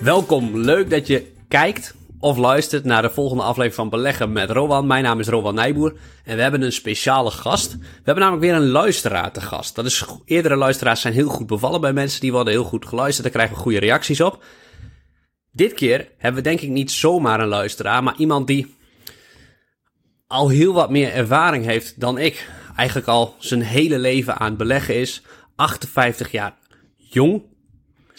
Welkom, leuk dat je kijkt of luistert naar de volgende aflevering van Beleggen met Rowan. Mijn naam is Rowan Nijboer en we hebben een speciale gast. We hebben namelijk weer een luisteraar te gast. Dat is, eerdere luisteraars zijn heel goed bevallen bij mensen, die worden heel goed geluisterd, daar krijgen we goede reacties op. Dit keer hebben we denk ik niet zomaar een luisteraar, maar iemand die al heel wat meer ervaring heeft dan ik. Eigenlijk al zijn hele leven aan het beleggen is. 58 jaar jong.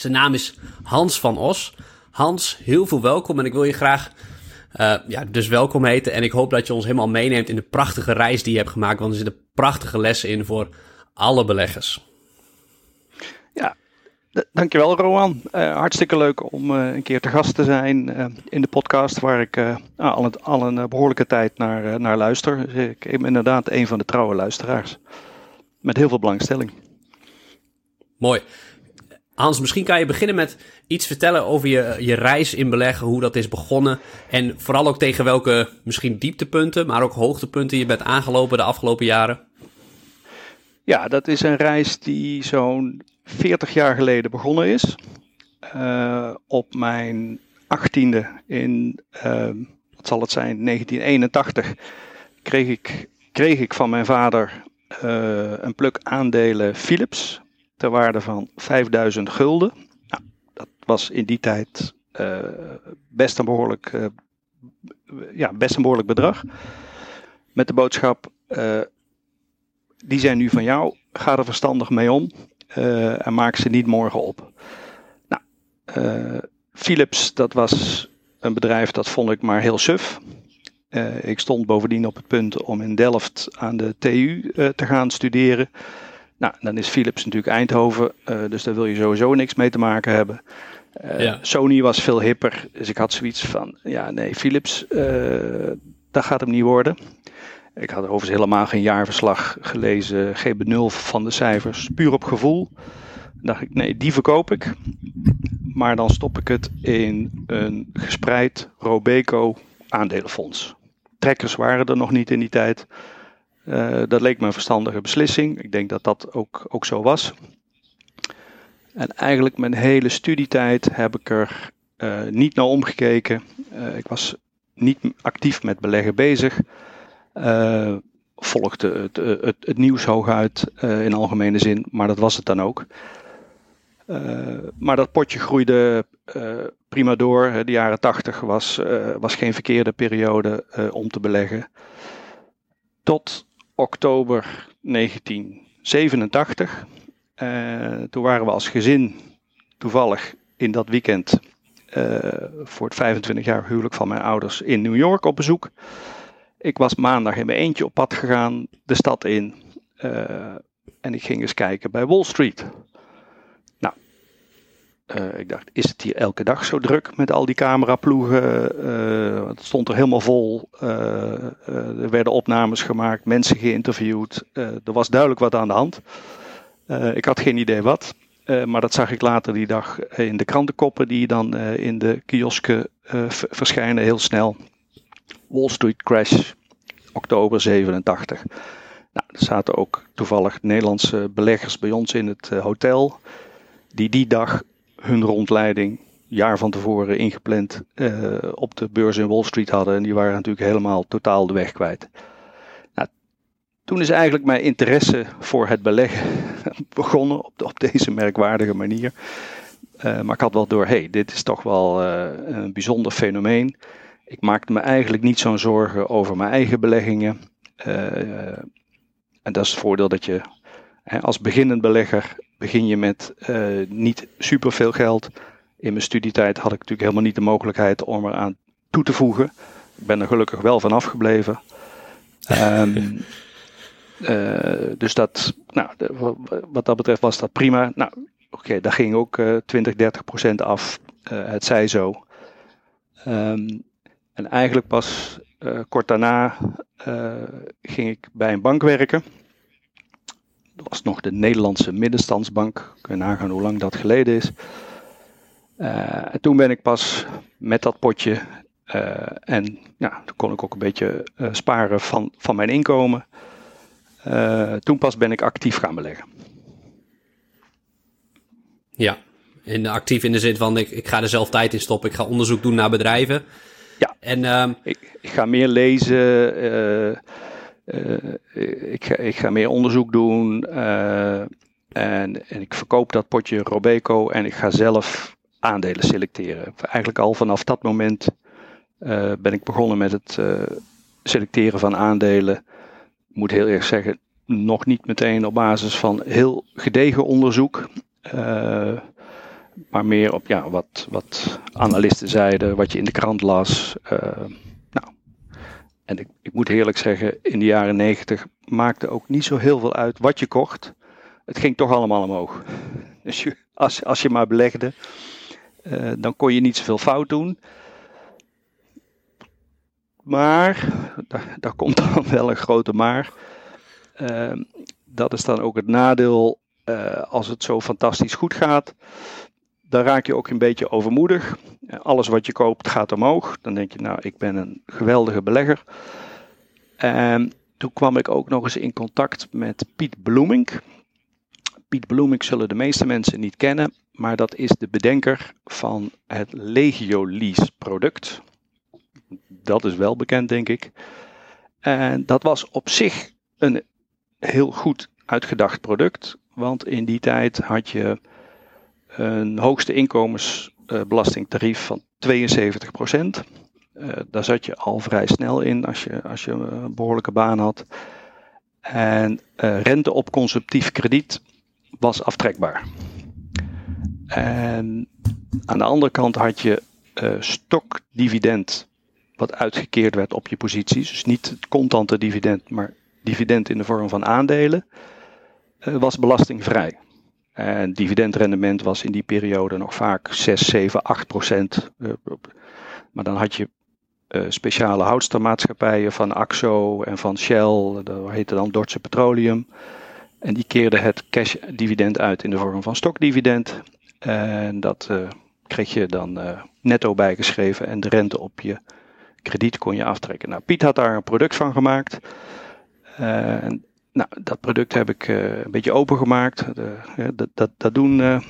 Zijn naam is Hans van Os. Hans, heel veel welkom en ik wil je graag uh, ja, dus welkom heten. En ik hoop dat je ons helemaal meeneemt in de prachtige reis die je hebt gemaakt. Want er zitten prachtige lessen in voor alle beleggers. Ja, dankjewel Rowan. Uh, hartstikke leuk om uh, een keer te gast te zijn in de podcast waar ik al, een, al, een behoorlijke tijd naar, naar luister. Dus ik ben inderdaad een van de trouwe luisteraars. Met heel veel belangstelling. Mooi. Hans, misschien kan je beginnen met iets vertellen over je, je reis in beleggen, hoe dat is begonnen. En vooral ook tegen welke misschien dieptepunten, maar ook hoogtepunten je bent aangelopen de afgelopen jaren. Ja, dat is een reis die zo'n 40 jaar geleden begonnen is. Uh, op mijn achttiende in, uh, wat zal het zijn, 1981, kreeg ik, kreeg ik van mijn vader uh, een pluk aandelen Philips ter waarde van 5000 gulden. Nou, dat was in die tijd uh, best, een behoorlijk, uh, ja, best een behoorlijk bedrag. Met de boodschap, uh, die zijn nu van jou, ga er verstandig mee om en maak ze niet morgen op. Nou, Philips, dat was een bedrijf dat vond ik maar heel suf. ik stond bovendien op het punt om in Delft aan de TU te gaan studeren. Nou, dan is Philips natuurlijk Eindhoven, uh, dus daar wil je sowieso niks mee te maken hebben. Uh, ja. Sony was veel hipper, dus ik had zoiets van, ja nee, Philips, uh, dat gaat hem niet worden. Ik had overigens helemaal geen jaarverslag gelezen, geen benul van de cijfers, puur op gevoel. Dan dacht ik, nee, die verkoop ik. Maar dan stop ik het in een gespreid Robeco aandelenfonds. Trekkers waren er nog niet in die tijd. Uh, dat leek me een verstandige beslissing. Ik denk dat dat ook, ook zo was. En eigenlijk mijn hele studietijd heb ik er uh, niet naar omgekeken. Uh, ik was niet actief met beleggen bezig. volgde het, het, het, nieuws hooguit in algemene zin, maar dat was het dan ook. maar dat potje groeide prima door. De jaren tachtig was, was geen verkeerde periode om te beleggen. Tot oktober 1987. Uh, toen waren we als gezin toevallig in dat weekend uh, voor het 25 jaar huwelijk van mijn ouders in New York op bezoek. Ik was maandag in mijn eentje op pad gegaan, de stad in. Uh, en ik ging eens kijken bij Wall Street. Uh, ik dacht, is het hier elke dag zo druk met al die cameraploegen? Uh, het stond er helemaal vol. Uh, er werden opnames gemaakt, mensen geïnterviewd. er was duidelijk wat aan de hand. ik had geen idee wat. maar dat zag ik later die dag in de krantenkoppen die dan in de kiosken verschijnen heel snel. Wall Street Crash, oktober 87. Nou, er zaten ook toevallig Nederlandse beleggers bij ons in het hotel die die dag hun rondleiding jaar van tevoren ingepland uh, op de beurs in Wall Street hadden. En die waren natuurlijk helemaal totaal de weg kwijt. Nou, toen is eigenlijk mijn interesse voor het beleggen begonnen op, op deze merkwaardige manier. Uh, maar ik had wel door, hey, dit is toch wel uh, een bijzonder fenomeen. Ik maakte me eigenlijk niet zo'n zorgen over mijn eigen beleggingen. en dat is het voordeel dat je als beginnend belegger begin je met uh, niet superveel geld. In mijn studietijd had ik natuurlijk helemaal niet de mogelijkheid om eraan toe te voegen. Ik ben er gelukkig wel van afgebleven. um, uh, dus dat, nou, de, wat dat betreft was dat prima. Nou, oké, okay, daar ging ook uh, 20, 30 procent af. Uh, het zij zo. Um, en eigenlijk pas kort daarna ging ik bij een bank werken. Dat was nog de Nederlandse middenstandsbank. Kun je nagaan hoe lang dat geleden is. Uh, en toen ben ik pas met dat potje. Uh, en ja, toen kon ik ook een beetje uh, sparen van, van mijn inkomen. toen pas ben ik actief gaan beleggen. Ja, In, actief in de zin van, ik, ik ga er zelf tijd in stoppen. Ik ga onderzoek doen naar bedrijven. Ja, en, ik, ik, ga meer lezen. Uh, ik, ga, ik ga meer onderzoek doen. Uh, en, en ik verkoop dat potje Robeco en ik ga zelf aandelen selecteren. Eigenlijk al vanaf dat moment ben ik begonnen met het selecteren van aandelen. Ik moet heel eerlijk zeggen, nog niet meteen op basis van heel gedegen onderzoek. Maar meer op ja, wat, wat analisten zeiden, wat je in de krant las. En ik, ik moet eerlijk zeggen, in de jaren negentig maakte ook niet zo heel veel uit wat je kocht. Het ging toch allemaal omhoog. Dus je, als, als je maar belegde, uh, dan kon je niet zoveel fout doen. Maar, daar, daar komt dan wel een grote maar. Uh, dat is dan ook het nadeel uh, als het zo fantastisch goed gaat. Dan raak je ook een beetje overmoedig. Alles wat je koopt gaat omhoog. Dan denk je, nou, ik ben een geweldige belegger. En toen kwam ik ook nog eens in contact met Piet Bloemink. Piet Bloemink zullen de meeste mensen niet kennen, maar dat is de bedenker van het Legio Lease product. Dat is wel bekend, denk ik. En dat was op zich een heel goed uitgedacht product. Want in die tijd had je een hoogste inkomensbelastingtarief van 72 procent. Uh, daar zat je al vrij snel in als je, als je een behoorlijke baan had. En uh, rente op consumptief krediet was aftrekbaar. En aan de andere kant had je uh, stokdividend, wat uitgekeerd werd op je posities. Dus niet het contante dividend, maar dividend in de vorm van aandelen, was belastingvrij. En dividendrendement was in die periode nog vaak 6, 7, 8 procent. Uh, maar dan had je uh, speciale houtstermaatschappijen van AXO en van Shell, dat heette dan Dordtse Petroleum. En die keerden het cash dividend uit in de vorm van stokdividend. En dat uh, kreeg je dan netto bijgeschreven en de rente op je krediet kon je aftrekken. Nou, Piet had daar een product van gemaakt. Nou, dat product heb ik uh, een beetje opengemaakt. dat, dat, dat doen uh,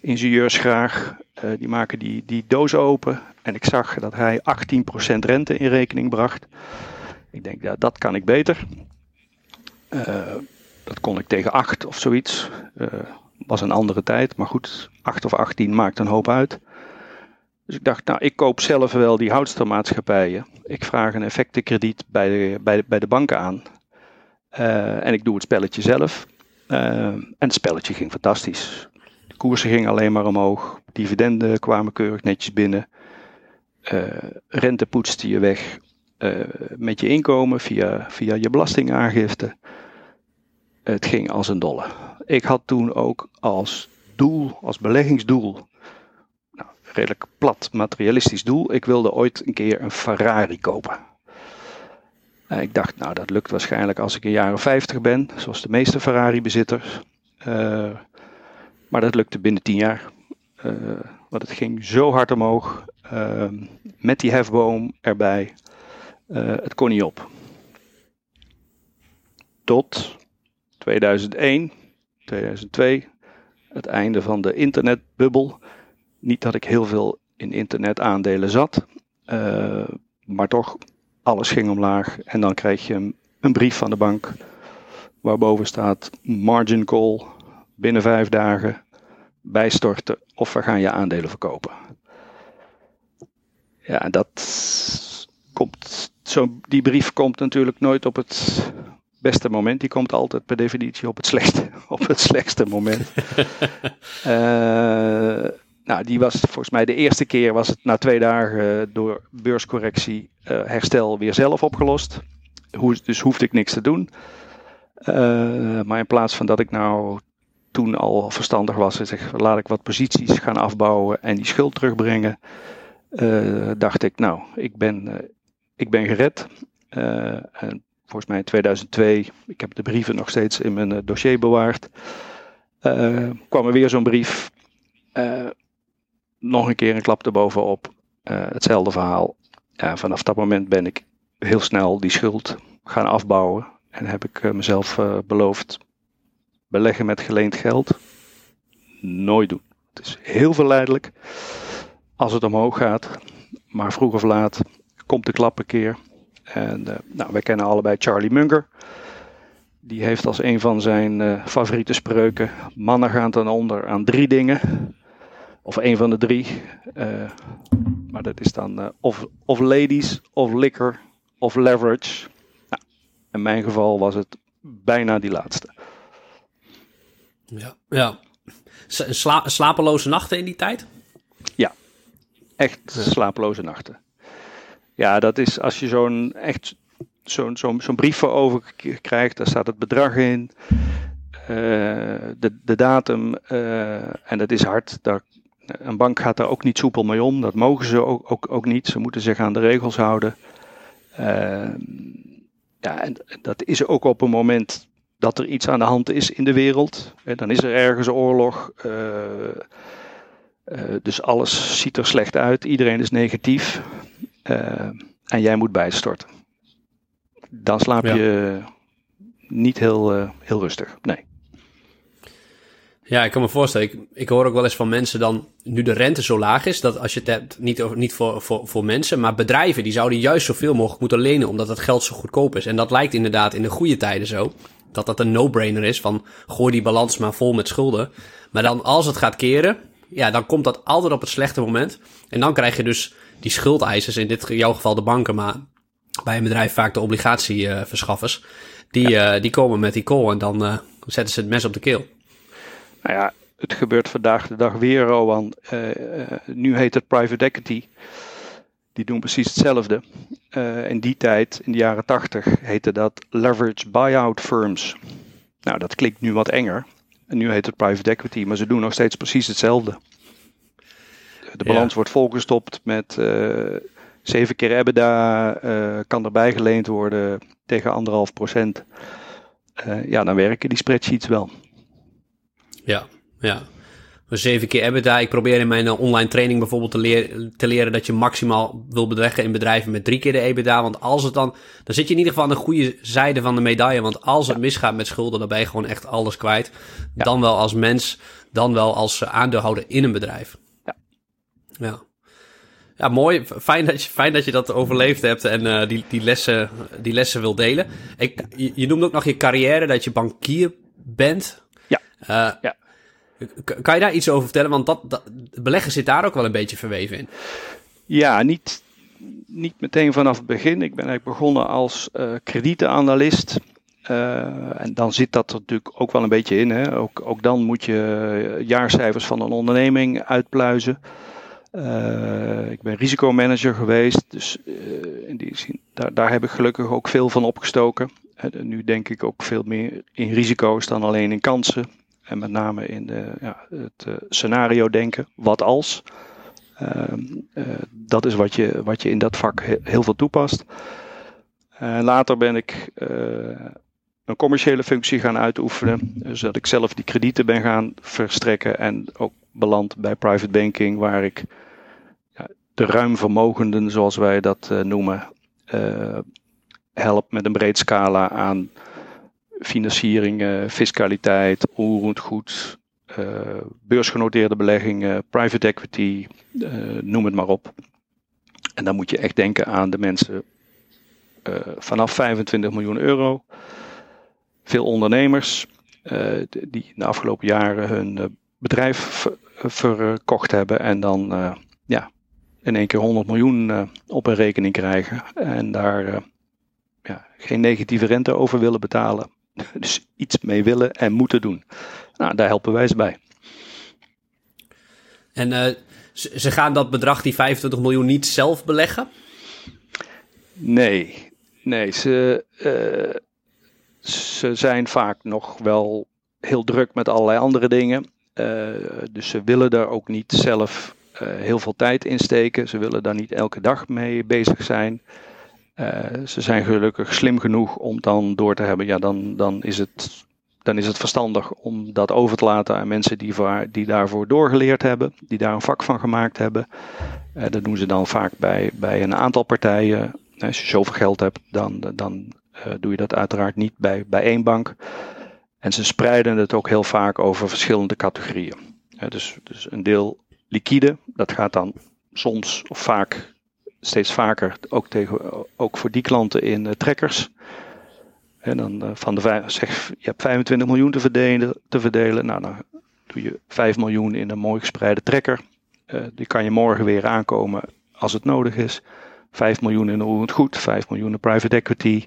ingenieurs graag. die maken die, die doos open. En ik zag dat hij 18% rente in rekening bracht. Ik denk, ja, dat kan ik beter. dat kon ik tegen 8 of zoiets. was een andere tijd. Maar goed, 8 of 18 maakt een hoop uit. Dus ik dacht, nou, ik koop zelf wel die houtstermaatschappijen. Ik vraag een effectenkrediet bij de, bij de, bij de banken aan. Uh, en ik doe het spelletje zelf. Uh, en het spelletje ging fantastisch. De koersen gingen alleen maar omhoog. Dividenden kwamen keurig netjes binnen. Uh, rente poetste je weg met je inkomen via, via je belastingaangifte. Het ging als een dolle. Ik had toen ook als doel, als beleggingsdoel, nou, redelijk plat materialistisch doel. Ik wilde ooit een keer een Ferrari kopen. Uh, ik dacht, nou dat lukt waarschijnlijk als ik een jaar of 50 ben, zoals de meeste Ferrari-bezitters. Uh, maar dat lukte binnen 10 jaar. Uh, want het ging zo hard omhoog, met die hefboom erbij. het kon niet op. Tot 2001, 2002, het einde van de internetbubbel. Niet dat ik heel veel in internetaandelen zat, maar toch alles ging omlaag. En dan krijg je een, een brief van de bank waarboven staat margin call binnen vijf dagen bijstorten of we gaan je aandelen verkopen. Ja, dat komt, zo, die brief komt natuurlijk nooit op het beste moment. Die komt altijd per definitie op het slechtste, op het slechtste moment. uh, Nou, die was volgens mij de eerste keer was het na twee dagen eh, door beurscorrectie uh, herstel weer zelf opgelost. dus hoefde ik niks te doen. Uh, maar in plaats van dat ik nou toen al verstandig was en zeg laat ik wat posities gaan afbouwen en die schuld terugbrengen, dacht ik nou, ik ben, ik ben gered. en volgens mij in 2002, ik heb de brieven nog steeds in mijn dossier bewaard, kwam er weer zo'n brief nog een keer een klap erbovenop. Uh, hetzelfde verhaal. Ja, vanaf dat moment ben ik heel snel die schuld gaan afbouwen. En heb ik uh, mezelf uh, beloofd: beleggen met geleend geld. Nooit doen. is heel verleidelijk als het omhoog gaat. Maar vroeg of laat komt de klap een keer. En nou, wij kennen allebei Charlie Munger. Die heeft als een van zijn favoriete spreuken: mannen gaan ten onder aan drie dingen. Of een van de drie. Uh, maar dat is dan of, of ladies, of liquor, of leverage. Nou, in mijn geval was het bijna die laatste. Ja, ja. Sla slapeloze nachten in die tijd? Ja, echt slapeloze nachten. Ja, dat is als je zo'n echt zo'n zo'n zo'n brief voor over krijgt, daar staat het bedrag in, uh, de, de datum, uh, en dat is hard. Daar, een bank gaat daar ook niet soepel mee om, dat mogen ze ook, ook, ook niet. Ze moeten zich aan de regels houden. Uh, ja, en dat is ook op een moment dat er iets aan de hand is in de wereld. Dan is er ergens oorlog. dus alles ziet er slecht uit. Iedereen is negatief. en jij moet bijstorten dan slaap je niet heel, heel rustig. Nee. Ja, ik kan me voorstellen. Ik, ik hoor ook wel eens van mensen dan, nu de rente zo laag is, dat als je het hebt, niet, niet voor, voor, voor mensen, maar bedrijven, die zouden juist zoveel mogelijk moeten lenen, omdat het geld zo goedkoop is. En dat lijkt inderdaad in de goede tijden zo. Dat dat een no-brainer is van, gooi die balans maar vol met schulden. Maar dan als het gaat keren, ja, dan komt dat altijd op het slechte moment. En dan krijg je dus die schuldeisers, in dit in jouw geval de banken, maar bij een bedrijf vaak de obligatieverschaffers. Die, eh, die komen met die call en dan uh, zetten ze het mes op de keel. Nou ja, het gebeurt vandaag de dag weer, Rowan. Uh, nu heet het private equity. Die doen precies hetzelfde. in die tijd, in de jaren 80, heette dat leverage buyout firms. Nou, dat klinkt nu wat enger. En nu heet het private equity, maar ze doen nog steeds precies hetzelfde. De balans wordt volgestopt met Zeven keer EBITDA kan erbij geleend worden tegen anderhalf procent. Ja, dan werken die spreadsheets wel. Ja, ja. Zeven keer EBITDA. Ik probeer in mijn eh, online training bijvoorbeeld te, leer, te leren dat je maximaal wil bedreggen in bedrijven met drie keer de EBITDA. Want als het dan, dan zit je in ieder geval aan de goede zijde van de medaille. Want als het misgaat met schulden, dan ben je gewoon echt alles kwijt. Ja. Dan wel als mens, dan wel als aandeelhouder in een bedrijf. Ja. Ja. Ja, mooi. Fijn dat je, fijn dat, je dat overleefd hebt en uh, die, die, lessen, die lessen wil delen. Ik, je, je noemde ook nog je carrière, dat je bankier bent. Ja. Uh, ja. Kan je daar iets over vertellen? Want dat, dat, beleggen zit daar ook wel een beetje verweven in. Ja, niet, niet meteen vanaf het begin. Ik ben eigenlijk begonnen als uh, kredietenanalist. Uh, en dan zit dat er natuurlijk ook wel een beetje in. Hè? Ook, ook dan moet je jaarcijfers van een onderneming uitpluizen. Uh, ik ben risicomanager geweest, dus in die zin, daar, daar heb ik gelukkig ook veel van opgestoken. En nu denk ik ook veel meer in risico's dan alleen in kansen. En met name in de, ja, het uh, scenario denken, wat als. Ehm, dat is wat je, wat je in dat vak heel veel toepast. later ben ik een commerciële functie gaan uitoefenen. Zodat ik zelf die kredieten ben gaan verstrekken en ook beland bij private banking, waar ik de ruimvermogenden, zoals wij dat noemen, helpt met een breed scala aan financiering, uh, fiscaliteit, onroerend goed, beursgenoteerde beleggingen, private equity, noem het maar op. En dan moet je echt denken aan de mensen vanaf 25 miljoen euro. Veel ondernemers die de afgelopen jaren hun bedrijf verkocht hebben en dan ja, in één keer 100 miljoen op een rekening krijgen en daar ja, geen negatieve rente over willen betalen. Dus iets mee willen en moeten doen. Nou, daar helpen wij ze bij. En uh, ze gaan dat bedrag, die 25 miljoen, niet zelf beleggen? Nee, nee. Ze, ze zijn vaak nog wel heel druk met allerlei andere dingen. dus ze willen daar ook niet zelf heel veel tijd insteken. Ze willen daar niet elke dag mee bezig zijn. Uh, ze zijn gelukkig slim genoeg om dan door te hebben. Ja, dan, dan, is, het, dan is het verstandig om dat over te laten aan mensen die, voor, die daarvoor doorgeleerd hebben. Die daar een vak van gemaakt hebben. Uh, dat doen ze dan vaak bij, bij een aantal partijen. Als je zoveel geld hebt, dan, dan doe je dat uiteraard niet bij, bij één bank. En ze spreiden het ook heel vaak over verschillende categorieën. dus, dus een deel liquide, dat gaat dan soms of vaak, steeds vaker, ook, tegen, ook voor die klanten in trekkers. En dan van de zeg, je hebt 25 miljoen te verdelen, te verdelen. Nou, dan doe je 5 miljoen in een mooi gespreide trekker. die kan je morgen weer aankomen als het nodig is. 5 miljoen in het goed, 5 miljoen in private equity.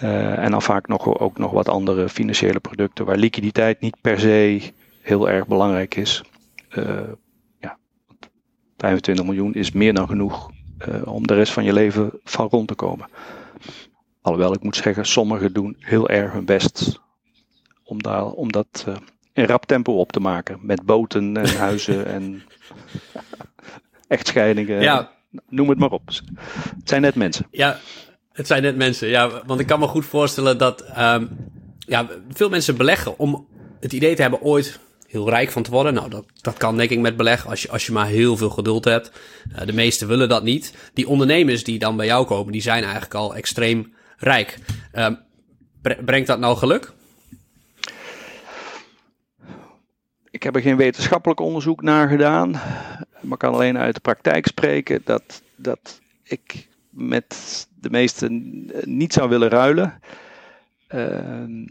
En dan vaak nog, ook nog wat andere financiële producten waar liquiditeit niet per se heel erg belangrijk is. Ja, 25 miljoen is meer dan genoeg uh, om de rest van je leven van rond te komen. Alhoewel ik moet zeggen, sommigen doen heel erg hun best om, daar, om dat in rap tempo op te maken. Met boten en huizen en echtscheidingen. Ja, noem het maar op. Het zijn net mensen. Ja, het zijn net mensen. Ja, want ik kan me goed voorstellen dat um, ja, veel mensen beleggen om het idee te hebben ooit heel rijk van te worden. Nou, dat, dat kan denk ik met beleggen als je, als je maar heel veel geduld hebt. Uh, de meesten willen dat niet. Die ondernemers die dan bij jou komen, die zijn eigenlijk al extreem rijk. Um, brengt dat nou geluk? Ik heb er geen wetenschappelijk onderzoek naar gedaan, maar kan alleen uit de praktijk spreken dat, dat ik met de meesten niet zou willen ruilen. Uh,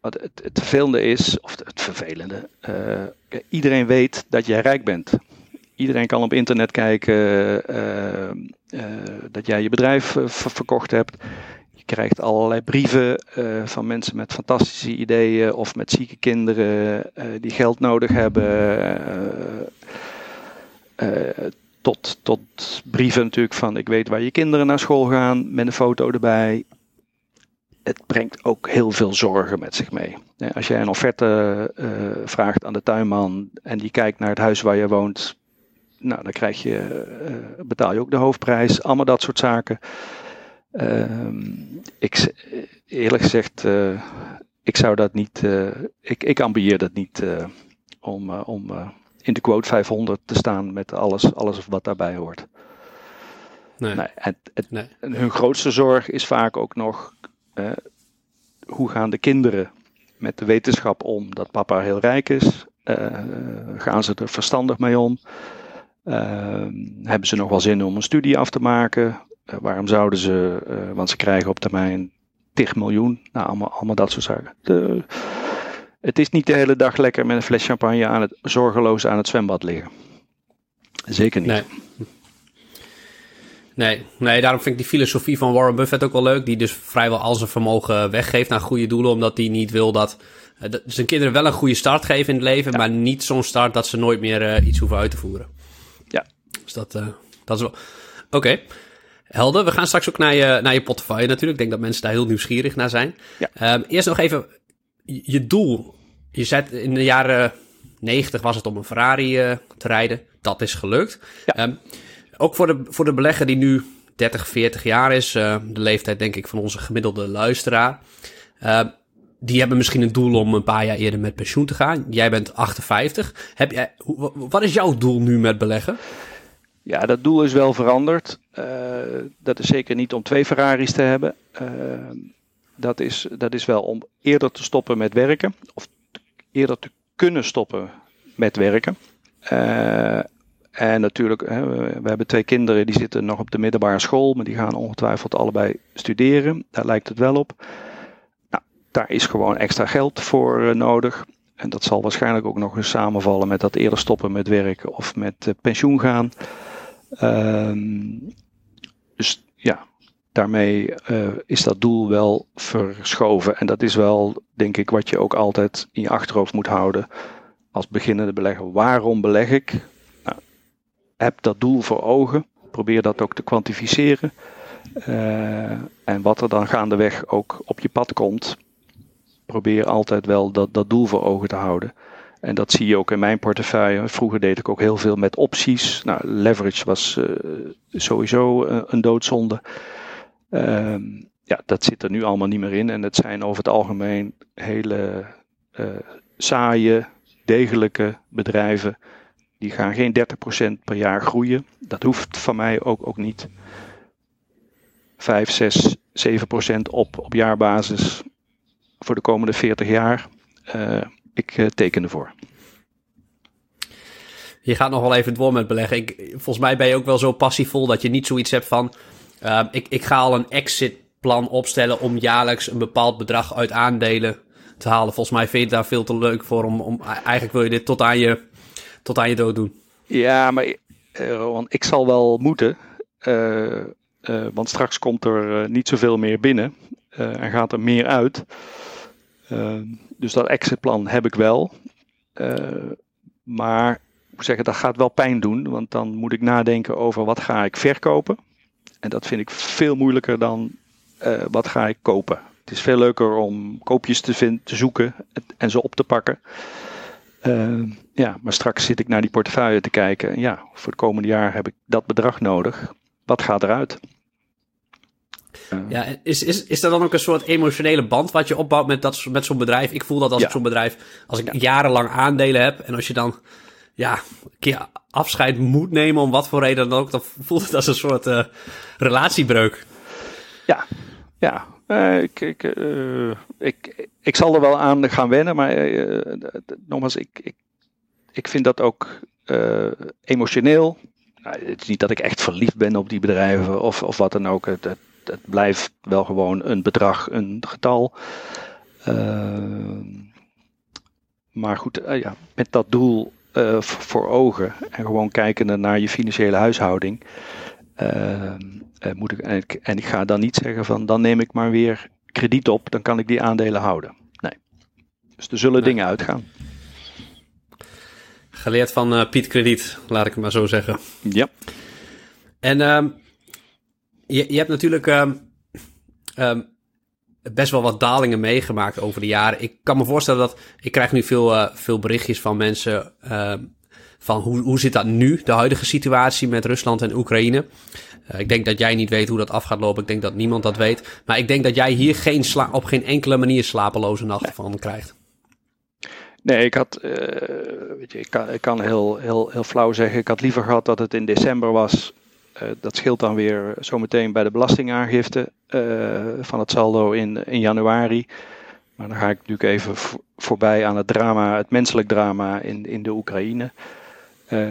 het, vervelende is, of het vervelende, uh, iedereen weet dat jij rijk bent. Iedereen kan op internet kijken uh, dat jij je bedrijf verkocht hebt krijgt allerlei brieven van mensen met fantastische ideeën of met zieke kinderen die geld nodig hebben. Tot, tot brieven natuurlijk van ik weet waar je kinderen naar school gaan met een foto erbij. Het brengt ook heel veel zorgen met zich mee. Als jij een offerte vraagt aan de tuinman en die kijkt naar het huis waar je woont, nou, dan krijg je, betaal je ook de hoofdprijs. Allemaal dat soort zaken. Ehm, ik, eerlijk gezegd, uh, ik zou dat niet, ik, ik ambieer dat niet om, om in de quote 500 te staan met alles, alles wat daarbij hoort. Nee. nee, het, het, nee. Hun grootste zorg is vaak ook nog hoe gaan de kinderen met de wetenschap om dat papa heel rijk is? gaan ze er verstandig mee om? Ehm, hebben ze nog wel zin om een studie af te maken? Eh, waarom zouden ze, uh, want ze krijgen op termijn 10 miljoen, nou allemaal, allemaal dat soort zaken. De, het is niet de hele dag lekker met een fles champagne aan het, zorgeloos aan het zwembad liggen. Zeker niet. Nee. Nee, nee, daarom vind ik die filosofie van Warren Buffett ook wel leuk. Die dus vrijwel al zijn vermogen weggeeft naar goede doelen. Omdat hij niet wil dat uh, zijn kinderen wel een goede start geven in het leven. Maar niet zo'n start dat ze nooit meer uh, iets hoeven uit te voeren. Ja. Dus dat, uh, dat is wel... Oké. Okay. Helder. We gaan straks ook naar je, naar je portefeuille natuurlijk. Ik denk dat mensen daar heel nieuwsgierig naar zijn. Ja. Um, eerst nog even je doel. Je zei in de jaren 90 was het om een Ferrari uh, te rijden. Dat is gelukt. Ja. Um, ook voor de, voor de belegger die nu 30, 40 jaar is. Uh, de leeftijd denk ik van onze gemiddelde luisteraar. Uh, die hebben misschien een doel om een paar jaar eerder met pensioen te gaan. Jij bent 58. Heb jij, wat is jouw doel nu met beleggen? Ja, dat doel is wel veranderd. Uh, dat is zeker niet om twee Ferraris te hebben. Dat, is, dat is wel om eerder te stoppen met werken. Of eerder te kunnen stoppen met werken. En natuurlijk, we, hebben twee kinderen die zitten nog op de middelbare school. Maar die gaan ongetwijfeld allebei studeren. Daar lijkt het wel op. Nou, daar is gewoon extra geld voor nodig. En dat zal waarschijnlijk ook nog eens samenvallen met dat eerder stoppen met werken of met pensioen gaan. Um, dus ja, daarmee uh, is dat doel wel verschoven. En dat is wel, denk ik, wat je ook altijd in je achterhoofd moet houden als beginnende belegger. Waarom beleg ik? Heb dat doel voor ogen. Probeer dat ook te kwantificeren. Uh, en wat er dan gaandeweg ook op je pad komt, probeer altijd wel dat, dat doel voor ogen te houden. En dat zie je ook in mijn portefeuille. Vroeger deed ik ook heel veel met opties. Nou, leverage was uh, sowieso uh, een doodzonde. Uh, ja, dat zit er nu allemaal niet meer in. En het zijn over het algemeen hele saaie, degelijke bedrijven. Die gaan geen 30% per jaar groeien. Dat hoeft van mij ook, ook niet. 5, 6, 7% op, op jaarbasis voor de komende 40 jaar ik uh, teken ervoor. je gaat nog wel even door met beleggen. Ik, volgens mij ben je ook wel zo passievol dat je niet zoiets hebt van... Uh, ik, ik ga al een exitplan opstellen om jaarlijks een bepaald bedrag uit aandelen te halen. Volgens mij vind je het daar veel te leuk voor. Om, om, eigenlijk wil je dit tot aan je, tot aan je dood doen. Ja, maar uh, ik zal wel moeten. Uh, want straks komt er niet zoveel meer binnen. en gaat er meer uit. dus dat exitplan heb ik wel. maar moet zeggen, dat gaat wel pijn doen. Want dan moet ik nadenken over wat ga ik verkopen. En dat vind ik veel moeilijker dan wat ga ik kopen. Het is veel leuker om koopjes te, vind, te zoeken en ze op te pakken. Uh, ja, maar straks zit ik naar die portefeuille te kijken. Ja, voor het komende jaar heb ik dat bedrag nodig. Wat gaat eruit? Uh, ja, is, is, is er dan ook een soort emotionele band wat je opbouwt met, dat, met zo'n bedrijf? Ik voel dat als ja. ik zo'n bedrijf, als ik ja. jarenlang aandelen heb en als je dan ja, een keer afscheid moet nemen om wat voor reden dan ook, dan voelt het als een soort uh, relatiebreuk. Ja, ja, uh, ik, ik, uh, ik, ik zal er wel aan gaan wennen, maar uh, nogmaals, ik, ik, ik vind dat ook emotioneel. Nou, het is niet dat ik echt verliefd ben op die bedrijven of, of wat dan ook. Het, het, het blijft wel gewoon een bedrag, een getal. maar goed, ja, met dat doel voor ogen en gewoon kijkende naar je financiële huishouding. Uh, moet ik, en, ik, en ik ga dan niet zeggen van dan neem ik maar weer krediet op, dan kan ik die aandelen houden. Nee. Dus er zullen dingen uitgaan. Geleerd van uh, Piet Krediet, laat ik het maar zo zeggen. Ja. En uh, je, je hebt natuurlijk uh, best wel wat dalingen meegemaakt over de jaren. Ik kan me voorstellen dat ik krijg nu veel, uh, veel berichtjes van mensen van hoe, hoe zit dat nu, de huidige situatie met Rusland en Oekraïne. Uh, ik denk dat jij niet weet hoe dat af gaat lopen. Ik denk dat niemand dat weet. Maar ik denk dat jij hier geen op geen enkele manier slapeloze nachten van krijgt. Nee, ik had, uh, weet je, ik kan, ik kan heel, heel, heel flauw zeggen, ik had liever gehad dat het in december was. Uh, dat scheelt dan weer zometeen bij de belastingaangifte van het saldo in, in januari. Maar dan ga ik natuurlijk even voorbij aan het drama, het menselijk drama in, in de Oekraïne.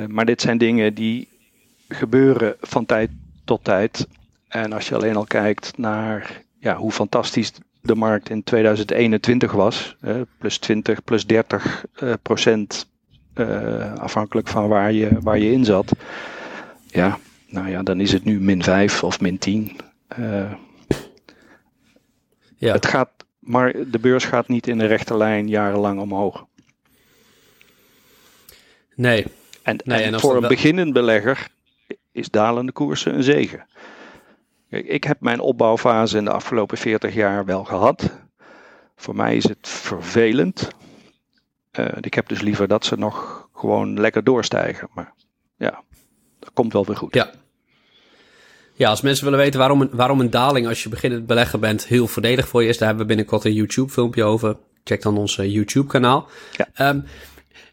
Maar dit zijn dingen die gebeuren van tijd tot tijd. En als je alleen al kijkt naar ja, hoe fantastisch de markt in 2021 was, eh, plus 20, plus 30 uh, procent, uh, afhankelijk van waar je, waar je in zat. Ja, nou ja, dan is het nu min 5 of min 10. ja. Het gaat, maar de beurs gaat niet in de rechte lijn jarenlang omhoog. Nee. En, nee, en, en voor een beginnend belegger is dalende koersen een zegen. Kijk, ik heb mijn opbouwfase in de afgelopen 40 jaar wel gehad. Voor mij is het vervelend. Uh, ik heb dus liever dat ze nog gewoon lekker doorstijgen. Maar ja, dat komt wel weer goed. Ja. Ja, als mensen willen weten waarom een, waarom een daling als je beginnend belegger bent heel voordelig voor je is, daar hebben we binnenkort een YouTube filmpje over. Check dan ons YouTube kanaal. Ja. Um,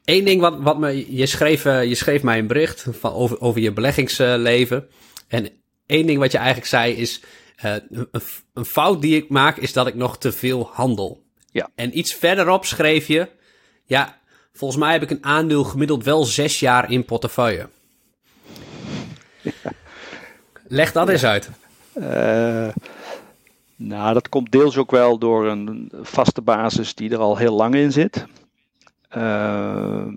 Eén ding wat, wat me, je schreef, uh, je schreef mij een bericht van, over, over je beleggingsleven. en één ding wat je eigenlijk zei is, uh, een, een, fout die ik maak is dat ik nog te veel handel. Ja. En iets verderop schreef je, ja, volgens mij heb ik een aandeel gemiddeld wel zes jaar in portefeuille. Ja. Leg dat ja. eens uit. Uh, nou, dat komt deels ook wel door een vaste basis die er al heel lang in zit. Ehm,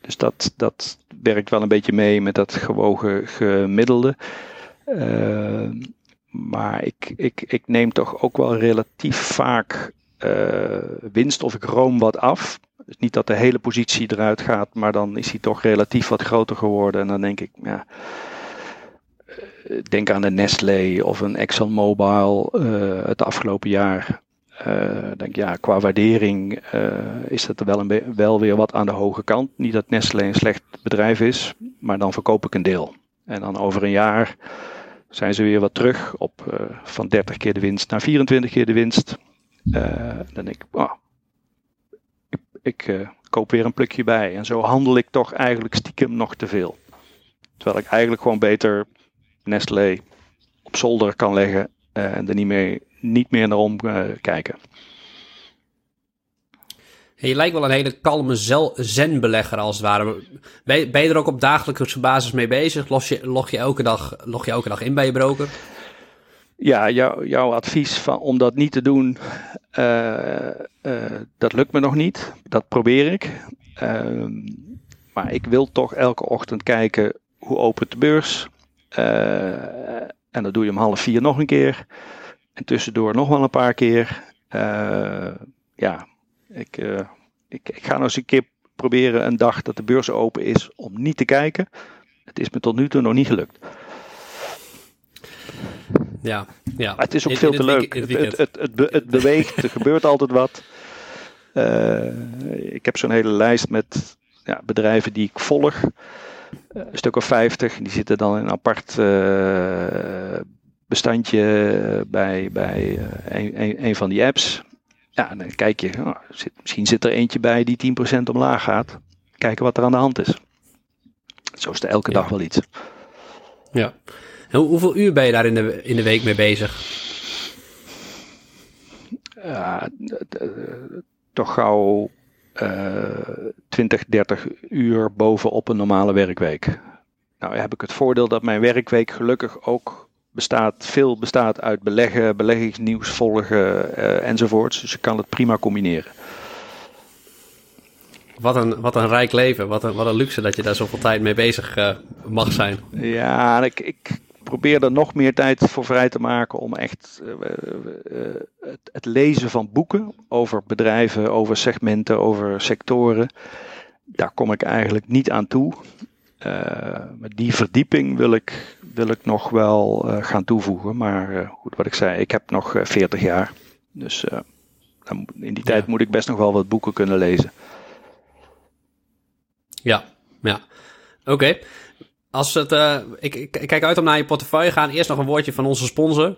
dus dat, dat werkt wel een beetje mee met dat gewogen gemiddelde. Ehm, maar ik, ik, ik neem toch ook wel relatief vaak uh, winst of ik room wat af. Dus niet dat de hele positie eruit gaat, maar dan is hij toch relatief wat groter geworden. En dan denk ik, ja, eh, denk aan een Nestlé of een ExxonMobil uh, het afgelopen jaar. Uh, denk ja, qua waardering uh, is dat wel, een wel weer wat aan de hoge kant. Niet dat Nestlé een slecht bedrijf is, maar dan verkoop ik een deel. En dan over een jaar zijn ze weer wat terug op uh, van 30 keer de winst naar 24 keer de winst. dan denk ik, oh, ik, koop weer een plukje bij. En zo handel ik toch eigenlijk stiekem nog te veel. Terwijl ik eigenlijk gewoon beter Nestlé op zolder kan leggen en er niet meer niet meer naar om uh, kijken. je lijkt wel een hele kalme zen-belegger als het ware. Ben je, ben je, er ook op dagelijkse basis mee bezig? Log je, log je, elke, dag, log je elke dag in bij je broker? Ja, jou, jouw advies van, om dat niet te doen, uh, uh, dat lukt me nog niet. Dat probeer ik. Uh, maar ik wil toch elke ochtend kijken hoe opent de beurs. En dan doe je om half vier nog een keer. En tussendoor nog wel een paar keer. ja, ik, ik, ik ga nog eens een keer proberen een dag dat de beurs open is om niet te kijken. Het is me tot nu toe nog niet gelukt. Ja, ja. Maar het is ook veel te leuk. Het, het, het, het, beweegt, er gebeurt altijd wat. Uh, ik heb zo'n hele lijst met ja, bedrijven die ik volg. Uh, een stuk of 50. Die zitten dan in een apart uh, bestandje bij, bij een, een, een, van die apps. Ja, dan kijk je, oh, zit, misschien zit er eentje bij die 10% omlaag gaat. Kijken wat er aan de hand is. Zo is er elke ja. dag wel iets. Ja. Hoe, hoeveel uur ben je daar in de, in de week mee bezig? Ja, toch gauw uh, 20, 30 uur bovenop een normale werkweek. Nou heb ik het voordeel dat mijn werkweek gelukkig ook bestaat, veel bestaat uit beleggen, beleggingsnieuws volgen uh, enzovoorts. Dus ik kan het prima combineren. Wat een, wat een rijk leven, wat een, wat een luxe dat je daar zoveel tijd mee bezig uh, mag zijn. Ja, ik, ik, probeer er nog meer tijd voor vrij te maken om echt uh, uh, het, het, lezen van boeken over bedrijven, over segmenten, over sectoren. Daar kom ik eigenlijk niet aan toe. Maar die verdieping wil ik, wil ik nog wel gaan toevoegen. Maar goed, wat ik zei, ik heb nog 40 jaar. Dus in die tijd moet ik best nog wel wat boeken kunnen lezen. Ja, ja. Oké. Okay. Als het, ik, ik, kijk uit om naar je portefeuille gaan. Eerst nog een woordje van onze sponsor.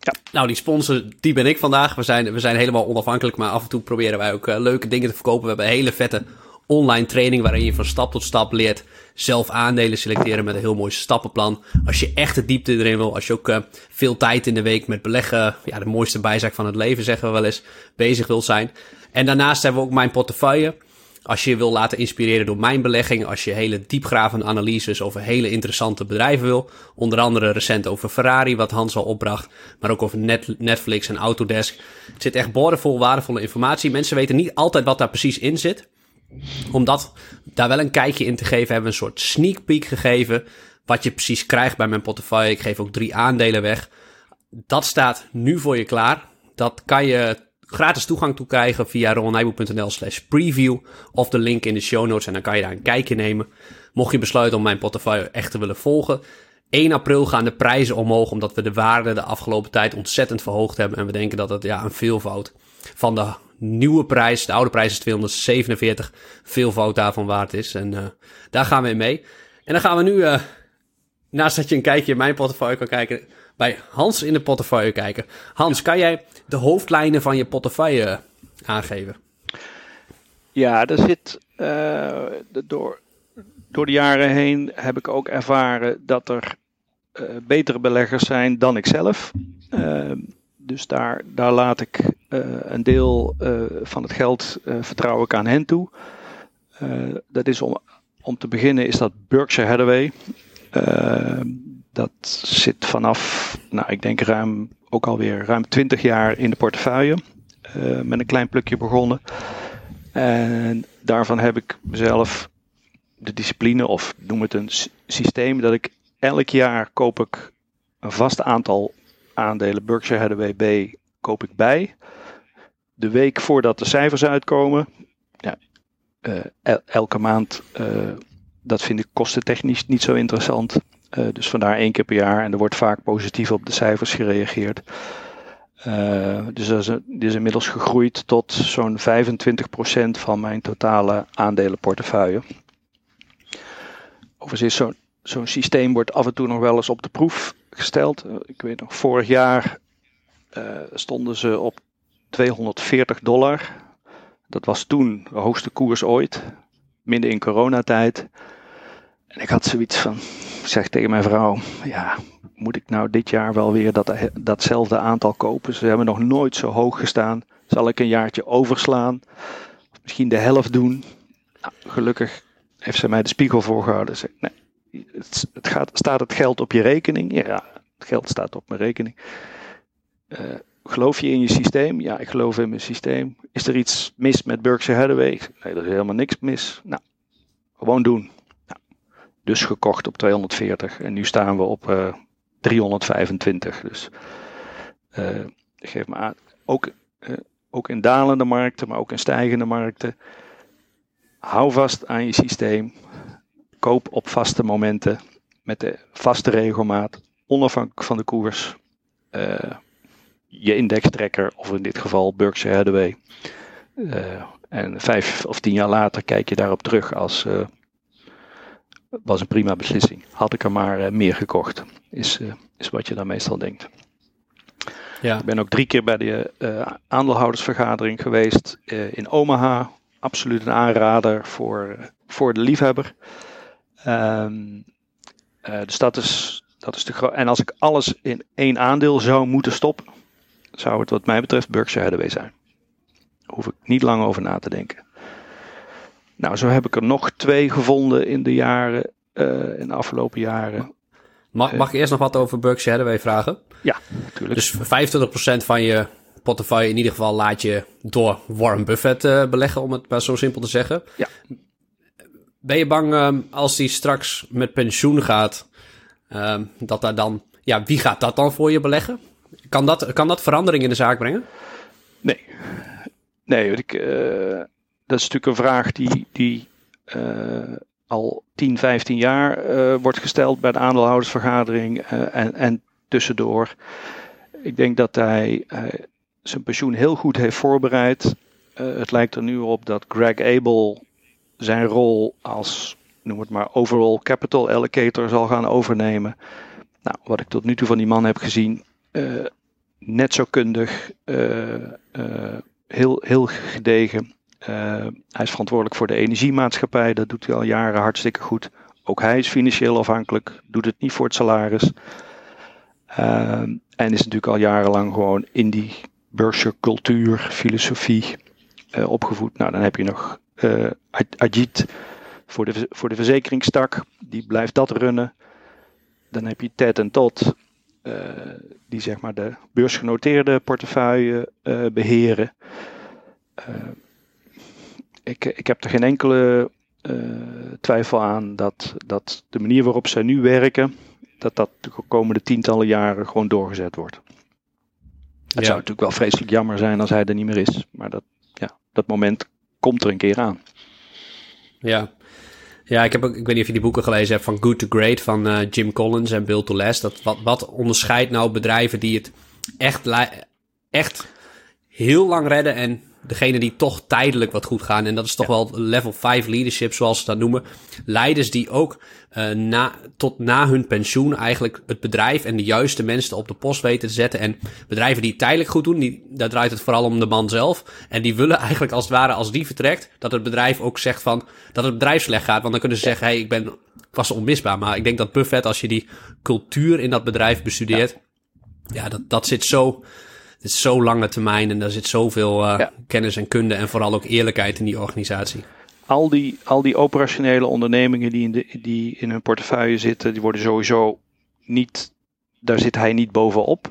Ja. Nou, die sponsor, die ben ik vandaag. We zijn, we zijn helemaal onafhankelijk, maar af en toe proberen wij ook uh, leuke dingen te verkopen. We hebben hele vette online training waarin je van stap tot stap leert zelf aandelen selecteren met een heel mooi stappenplan. Als je echt de diepte erin wil, als je ook uh, veel tijd in de week met beleggen, ja, de mooiste bijzaak van het leven zeggen we wel eens, bezig wil zijn. En daarnaast hebben we ook mijn portefeuille. Als je je wil laten inspireren door mijn belegging, als je hele diepgravende analyses over hele interessante bedrijven wil, onder andere recent over Ferrari, wat Hans al opbracht, maar ook over Netflix en Autodesk. Het zit echt boordevol waardevolle informatie. Mensen weten niet altijd wat daar precies in zit. Om dat, daar wel een kijkje in te geven, hebben we een soort sneak peek gegeven. Wat je precies krijgt bij mijn portefeuille. Ik geef ook drie aandelen weg. Dat staat nu voor je klaar. Dat kan je gratis toegang toe krijgen via ronaldnijboek.nl slash preview of de link in de show notes en dan kan je daar een kijkje nemen. Mocht je besluiten om mijn portefeuille echt te willen volgen. 1 april gaan de prijzen omhoog omdat we de waarde de afgelopen tijd ontzettend verhoogd hebben. En we denken dat het ja, een veelvoud van de nieuwe prijs, de oude prijs is 247, veelvoud daarvan waard is. En uh, daar gaan we in mee. En dan gaan we nu, uh, naast dat je een kijkje in mijn portefeuille kan kijken, bij Hans in de portefeuille kijken. Hans, kan jij de hoofdlijnen van je portefeuille aangeven? Ja, er zit uh, door, door de jaren heen heb ik ook ervaren dat er betere beleggers zijn dan ik zelf. Dus daar, daar laat ik een deel van het geld vertrouw ik aan hen toe. dat is om, om te beginnen is dat Berkshire Hathaway. Dat zit vanaf, nou ik denk ruim, ook alweer ruim 20 jaar in de portefeuille. Met een klein plukje begonnen. En daarvan heb ik mezelf de discipline, of noem het een systeem, dat ik elk jaar koop ik een vast aantal aandelen Berkshire Hathaway B koop ik bij. De week voordat de cijfers uitkomen, ja, uh, elke maand, uh, dat vind ik kostentechnisch niet zo interessant. Uh, dus vandaar één keer per jaar. En er wordt vaak positief op de cijfers gereageerd. Dus dat is, is inmiddels gegroeid tot zo'n 25% van mijn totale aandelenportefeuille. Overigens is zo'n zo'n systeem wordt af en toe nog wel eens op de proef gesteld. Uh, ik weet nog, vorig jaar stonden ze op 240 dollar. Dat was toen de hoogste koers ooit. Midden in coronatijd. En ik had zoiets van, zeg tegen mijn vrouw, ja, moet ik nou dit jaar wel weer dat, datzelfde aantal kopen? Ze hebben nog nooit zo hoog gestaan. Zal ik een jaartje overslaan? misschien de helft doen. Nou, gelukkig heeft zij mij de spiegel voorgehouden. Ze, nee, het, gaat, staat het geld op je rekening? Ja, het geld staat op mijn rekening. Uh, geloof je in je systeem? Ja, ik geloof in mijn systeem. Is er iets mis met Berkshire Hathaway? Nee, er is helemaal niks mis. Nou, gewoon doen. Nou, dus gekocht op 240 en nu staan we op uh, 325. Dus uh, geef me aan. Ook, ook in dalende markten, maar ook in stijgende markten. Hou vast aan je systeem. Koop op vaste momenten met de vaste regelmaat, onafhankelijk van de koers. Uh, je indextrekker, of in dit geval Berkshire Hathaway. Uh, en vijf of tien jaar later kijk je daarop terug als uh, was een prima beslissing. Had ik er maar meer gekocht, is, is wat je dan meestal denkt. Ja. Ik ben ook drie keer bij de aandeelhoudersvergadering geweest in Omaha. Absoluut een aanrader voor, voor de liefhebber. Um, dus dat is, dat is de En als ik alles in één aandeel zou moeten stoppen, zou het wat mij betreft Berkshire Hathaway zijn. Daar hoef ik niet lang over na te denken. Nou, zo heb ik er nog twee gevonden in de jaren, uh, in de afgelopen jaren. Mag, mag ik eerst nog wat over Berkshire Hathaway vragen? Ja, natuurlijk. Dus 25% van je portefeuille in ieder geval laat je door Warren Buffett uh, beleggen, om het maar zo simpel te zeggen. Ja. Ben je bang um, als hij straks met pensioen gaat, um, dat daar dan, ja, wie gaat dat dan voor je beleggen? Kan dat, kan dat verandering in de zaak brengen? Nee. Nee, ik, uh, dat is natuurlijk een vraag die, die uh, al 10, 15 jaar uh, wordt gesteld bij de aandeelhoudersvergadering en, en tussendoor. Ik denk dat hij zijn pensioen heel goed heeft voorbereid. het lijkt er nu op dat Greg Abel zijn rol als, noem het maar, overall capital allocator zal gaan overnemen. Nou, wat ik tot nu toe van die man heb gezien, uh, net zo kundig, uh, uh, heel, heel gedegen. hij is verantwoordelijk voor de energiemaatschappij, dat doet hij al jaren hartstikke goed. Ook hij is financieel afhankelijk, doet het niet voor het salaris. en is natuurlijk al jarenlang gewoon in die Berkshire cultuur, filosofie opgevoed. Nou, dan heb je nog Ajit voor de, voor de verzekeringstak, die blijft dat runnen. Dan heb je Ted en Todd, uh, die zeg maar de beursgenoteerde portefeuille uh, beheren. Uh, ik, ik heb er geen enkele twijfel aan dat, dat de manier waarop zij nu werken, dat dat de komende tientallen jaren gewoon doorgezet wordt. Het ja. zou natuurlijk wel vreselijk jammer zijn als hij er niet meer is, maar dat, ja, dat moment komt er een keer aan. Ja, ja, ik, heb ik weet niet of je die boeken gelezen hebt van Good to Great van uh, Jim Collins en Bill to Les. Dat, wat, wat onderscheidt nou bedrijven die het echt, echt heel lang redden en degene die toch tijdelijk wat goed gaan. En dat is toch wel level 5 leadership, zoals ze dat noemen. Leiders die ook uh, na, tot na hun pensioen eigenlijk het bedrijf en de juiste mensen op de post weten te zetten. En bedrijven die tijdelijk goed doen, die, daar draait het vooral om de man zelf. En die willen eigenlijk als het ware, als die vertrekt, dat het bedrijf ook zegt van, dat het bedrijf slecht gaat. Want dan kunnen ze zeggen, hey, ik ben was onmisbaar. Maar ik denk dat Buffett, als je die cultuur in dat bedrijf bestudeert, ja, ja dat, dat zit zo het is zo lange termijn en daar zit zoveel uh, ja. kennis en kunde en vooral ook eerlijkheid in die organisatie. Al die, al die operationele ondernemingen die in, de, die in hun portefeuille zitten, die worden sowieso niet, daar zit hij niet bovenop.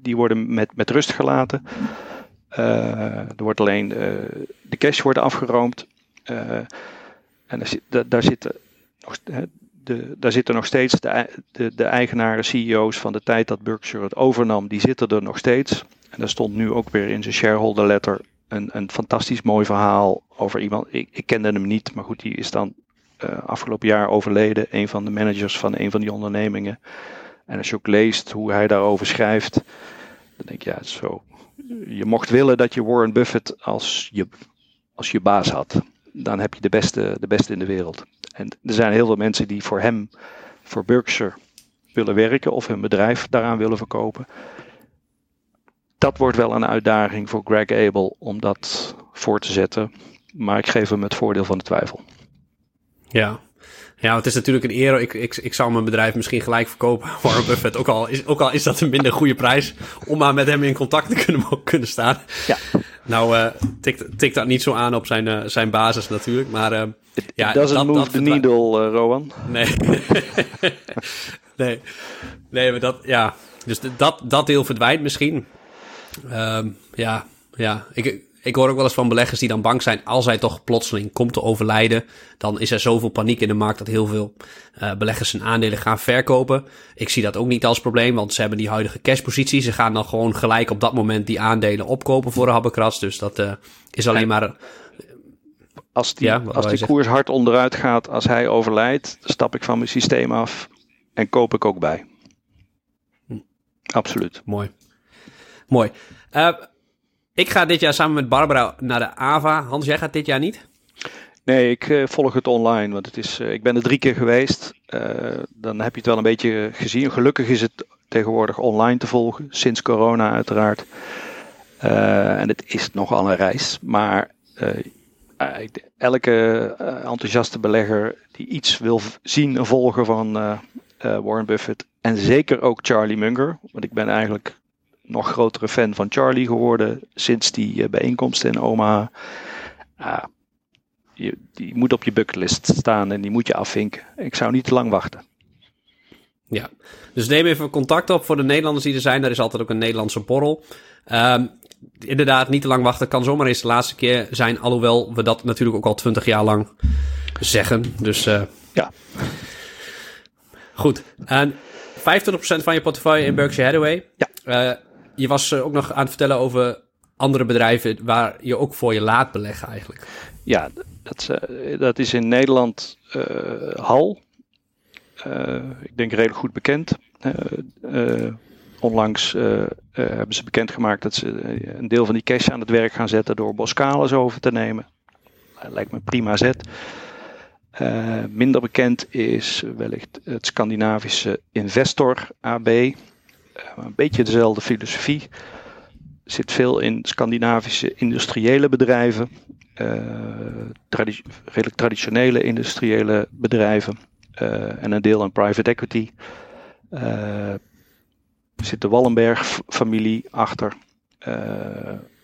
Die worden met, met rust gelaten. Uh, er wordt alleen de, de cash wordt afgeroomd. En daar, zit, daar, zitten nog, de, daar zitten nog steeds de, de, de, eigenaren, CEO's van de tijd dat Berkshire het overnam, die zitten er nog steeds. En daar stond nu ook weer in zijn shareholder letter een, een fantastisch mooi verhaal over iemand. Ik, ik kende hem niet, maar goed, die is dan uh, afgelopen jaar overleden. Een van de managers van een van die ondernemingen. En als je ook leest hoe hij daarover schrijft, dan denk je, ja, zo. Je mocht willen dat je Warren Buffett als je, als je baas had. Dan heb je de beste, de beste in de wereld. En er zijn heel veel mensen die voor hem, voor Berkshire, willen werken of hun bedrijf daaraan willen verkopen. Dat wordt wel een uitdaging voor Greg Abel om dat voor te zetten. Maar ik geef hem het voordeel van de twijfel. Ja, ja, het is natuurlijk een eer. Ik, ik, ik zou mijn bedrijf misschien gelijk verkopen. Warren Buffett, ook al, is, ook al is dat een minder goede prijs. Om maar met hem in contact te kunnen, kunnen staan. Ja. Nou, uh, tikt, tikt dat niet zo aan op zijn, uh, zijn basis natuurlijk, maar... Uh, It, ja, doesn't dat, move dat the needle, Rowan. Nee. nee. Nee, maar dat, ja... Dus dat, dat deel verdwijnt misschien. Um, ja, ja. Ik, ik hoor ook wel eens van beleggers die dan bang zijn als hij toch plotseling komt te overlijden. Dan is er zoveel paniek in de markt dat heel veel uh, beleggers hun aandelen gaan verkopen. Ik zie dat ook niet als probleem, want ze hebben die huidige cashpositie. Ze gaan dan gewoon gelijk op dat moment die aandelen opkopen voor een habbekras. Dus dat uh, is alleen maar... Als die, ja, als die koers hard onderuit gaat, als hij overlijdt, stap ik van mijn systeem af en koop ik ook bij. Hm. Absoluut. Mooi. Mooi. Uh, ik ga dit jaar samen met Barbara naar de AVA. Hans, jij gaat dit jaar niet? Nee, ik uh, volg het online, want het is, uh, ik ben er drie keer geweest. Uh, dan heb je het wel een beetje gezien. Gelukkig is het tegenwoordig online te volgen, sinds corona uiteraard. en het is nogal een reis, maar elke enthousiaste belegger die iets wil zien en volgen van Warren Buffett en zeker ook Charlie Munger, want ik ben eigenlijk nog grotere fan van Charlie geworden sinds die uh, bijeenkomst in Omaha. Je, die moet op je bucketlist staan en die moet je afvinken. Ik zou niet te lang wachten. Ja, dus neem even contact op voor de Nederlanders die er zijn. Er is altijd ook een Nederlandse borrel. Um, inderdaad, niet te lang wachten kan zomaar eens de laatste keer zijn. Alhoewel we dat natuurlijk ook al twintig jaar lang zeggen. Dus uh, ja. Goed. En 25% van je portefeuille in Berkshire Hathaway. Ja. Uh, je was eh, ook nog aan het vertellen over andere bedrijven waar je ook voor je laat beleggen eigenlijk. Ja, dat, uh, dat is in Nederland uh, Hal. Ik denk redelijk goed bekend. onlangs hebben ze bekendgemaakt dat ze een deel van die cash aan het werk gaan zetten door Boskalis over te nemen. lijkt me prima zet. minder bekend is wellicht het Scandinavische Investor AB. Eh, een beetje dezelfde filosofie. Zit veel in Scandinavische industriële bedrijven, tradi redelijk traditionele industriële bedrijven uh, en een deel aan private equity. Zit de Wallenberg-familie achter,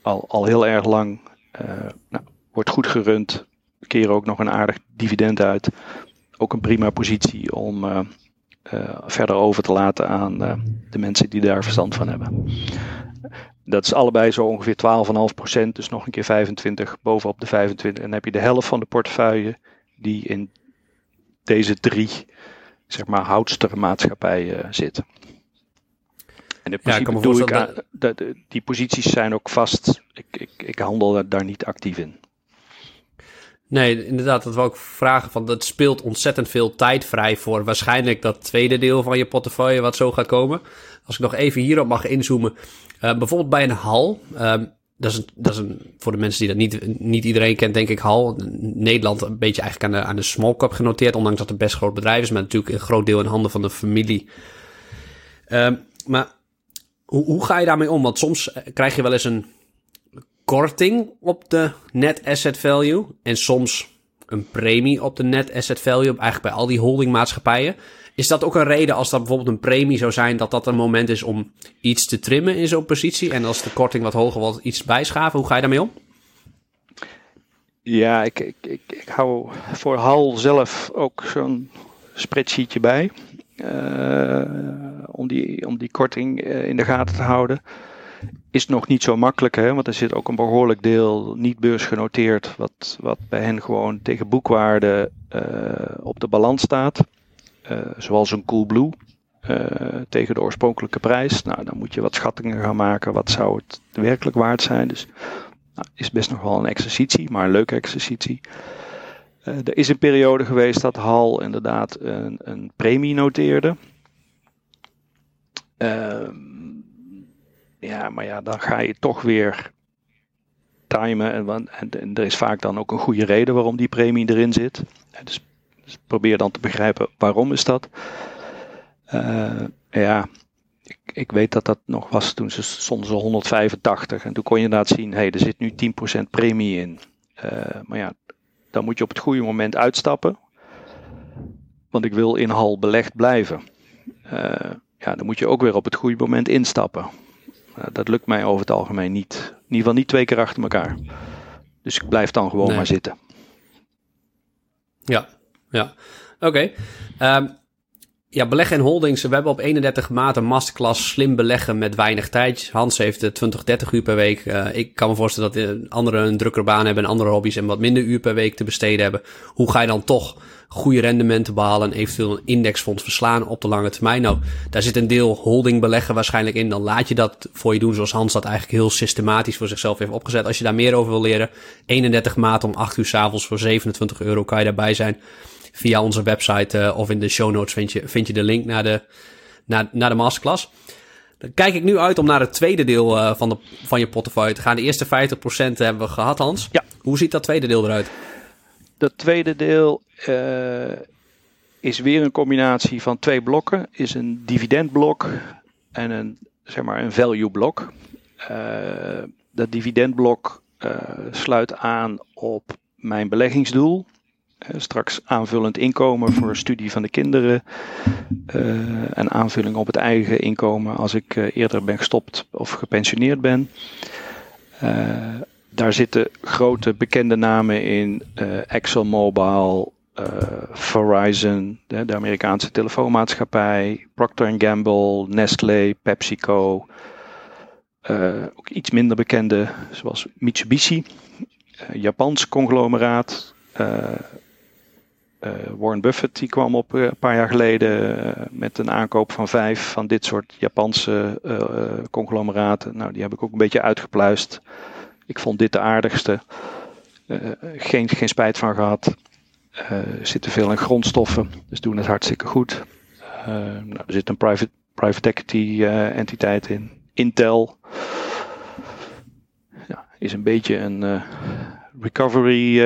al, al heel erg lang. Nou, wordt goed gerund, keren ook nog een aardig dividend uit. Ook een prima positie om verder over te laten aan uh, de mensen die daar verstand van hebben. Dat is allebei zo ongeveer 12,5%, dus nog een keer 25 bovenop de 25. En dan heb je de helft van de portefeuille die in deze drie, zeg maar, houdster maatschappijen uh, zit. En in principe ja, doe ik aan, de, die posities zijn ook vast. Ik, ik, ik handel daar niet actief in. Nee, inderdaad, dat wil ik vragen. Van, dat speelt ontzettend veel tijd vrij voor waarschijnlijk dat tweede deel van je portefeuille wat zo gaat komen. Als ik nog even hierop mag inzoomen. Uh, bijvoorbeeld bij een hal. Uh, dat is, een, dat is een, voor de mensen die dat niet, niet iedereen kent, denk ik, hal. Nederland een beetje eigenlijk aan de, aan de small cap genoteerd. Ondanks dat het best groot bedrijf is, maar natuurlijk een groot deel in handen van de familie. Uh, maar hoe, hoe ga je daarmee om? Want soms krijg je wel eens een korting op de net asset value. En soms een premie op de net asset value. Eigenlijk bij al die holdingmaatschappijen. Is dat ook een reden als dat bijvoorbeeld een premie zou zijn, dat dat een moment is om iets te trimmen in zo'n positie? En als de korting wat hoger wordt, iets bijschaven? Hoe ga je daarmee om? Ja, ik, ik, ik, hou voor HAL zelf ook zo'n spreadsheetje bij. Uh, om, die, om die korting uh, in de gaten te houden is nog niet zo makkelijk, hè? want er zit ook een behoorlijk deel niet beursgenoteerd, wat, wat bij hen gewoon tegen boekwaarde uh, op de balans staat. Uh, zoals een Coolblue uh, tegen de oorspronkelijke prijs. Nou, dan moet je wat schattingen gaan maken. Wat zou het werkelijk waard zijn? Dus nou, is best nog wel een exercitie, maar een leuke exercitie. er is een periode geweest dat HAL inderdaad een, een premie noteerde. Ehm ja, maar ja, dan ga je toch weer timen. En, en, er is vaak dan ook een goede reden waarom die premie erin zit. Dus, dus probeer dan te begrijpen waarom is dat. Uh, ja, ik, ik, weet dat dat nog was toen ze stonden ze 185. En toen kon je inderdaad zien, hé, hey, er zit nu 10% premie in. Uh, maar ja, dan moet je op het goede moment uitstappen. Want ik wil in hal belegd blijven. Uh, ja, dan moet je ook weer op het goede moment instappen. Dat lukt mij over het algemeen niet. In ieder geval niet twee keer achter elkaar. Dus ik blijf dan gewoon maar zitten. Ja, ja. Oké. Ehm, ja, beleggen en holdings. We hebben op 31 maart een masterclass slim beleggen met weinig tijd. Hans heeft 20, 30 uur per week. Uh, ik kan me voorstellen dat anderen een drukkere baan hebben en andere hobby's en wat minder uur per week te besteden hebben. Hoe ga je dan toch goede rendementen behalen en eventueel een indexfonds verslaan op de lange termijn? Nou, daar zit een deel holding beleggen waarschijnlijk in. Dan laat je dat voor je doen zoals Hans dat eigenlijk heel systematisch voor zichzelf heeft opgezet. Als je daar meer over wil leren, 31 maart om 8 uur s'avonds voor 27 euro kan je daarbij zijn via onze website uh, of in de show notes vind je, vind je de link naar de, naar, naar de masterclass. Dan kijk ik nu uit om naar het tweede deel uh, van, de, van je portefeuille te gaan. De eerste 50% hebben we gehad, Hans. Ja. Hoe ziet dat tweede deel eruit? Dat tweede deel uh, is weer een combinatie van twee blokken. Is een dividendblok en een, zeg maar, een value blok. dat dividendblok sluit aan op mijn beleggingsdoel. Eh, straks aanvullend inkomen voor studie van de kinderen. En aanvulling op het eigen inkomen als ik eerder ben gestopt of gepensioneerd ben. Uh, daar zitten grote bekende namen in. ExxonMobil, Verizon, de, de, Amerikaanse telefoonmaatschappij, Procter Gamble, Nestlé, PepsiCo. ook iets minder bekende zoals Mitsubishi, Japans conglomeraat. Uh, Warren Buffett die kwam op uh, een paar jaar geleden uh, met een aankoop van vijf van dit soort Japanse conglomeraten. Nou, die heb ik ook een beetje uitgepluist. Ik vond dit de aardigste. geen, geen spijt van gehad. er zitten veel in grondstoffen, dus doen het hartstikke goed. nou, er zit een private, private equity entiteit in. Intel ja, is een beetje een recovery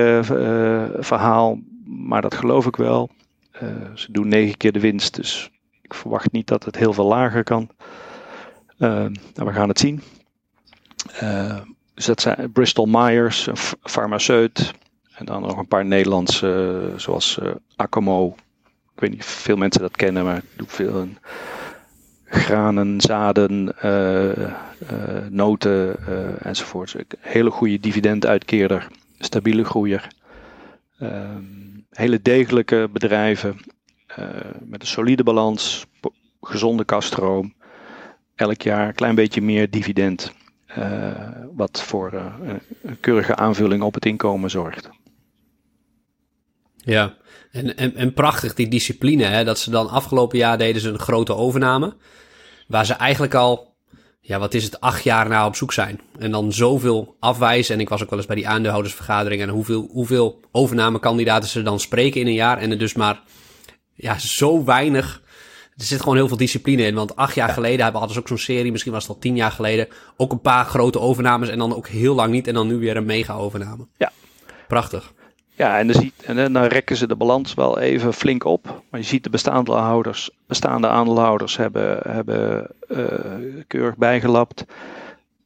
verhaal maar dat geloof ik wel. Uh, ze doen negen keer de winst, dus ik verwacht niet dat het heel veel lager kan. Uh, nou, we gaan het zien. Uh, dus dat zijn Bristol Myers, een farmaceut. En dan nog een paar Nederlandse, zoals Acomo. Ik weet niet of veel mensen dat kennen, maar ik doe veel in granen, zaden, noten enzovoort. Hele goede dividenduitkeerder, stabiele groeier. Ehm, hele degelijke bedrijven uh, met een solide balans, gezonde kaststroom. Elk jaar een klein beetje meer dividend. Uh, wat voor uh, een keurige aanvulling op het inkomen zorgt. Ja, en, en, en prachtig die discipline. Hè? Dat ze dan afgelopen jaar deden ze een grote overname. Waar ze eigenlijk al ja, wat is het, acht jaar na op zoek zijn. En dan zoveel afwijzen. En ik was ook wel eens bij die aandeelhoudersvergadering. En hoeveel, hoeveel overnamekandidaten ze dan spreken in een jaar. En er dus maar, ja, zo weinig. Er zit gewoon heel veel discipline in. Want acht jaar geleden hebben hadden ze ook zo'n serie. Misschien was het al tien jaar geleden. Ook een paar grote overnames. En dan ook heel lang niet. En dan nu weer een mega overname. Ja. Prachtig. Ja, en dan, ziet, en dan rekken ze de balans wel even flink op. Maar je ziet de bestaande aandeelhouders, bestaande aandeelhouders hebben, hebben uh, keurig bijgelapt.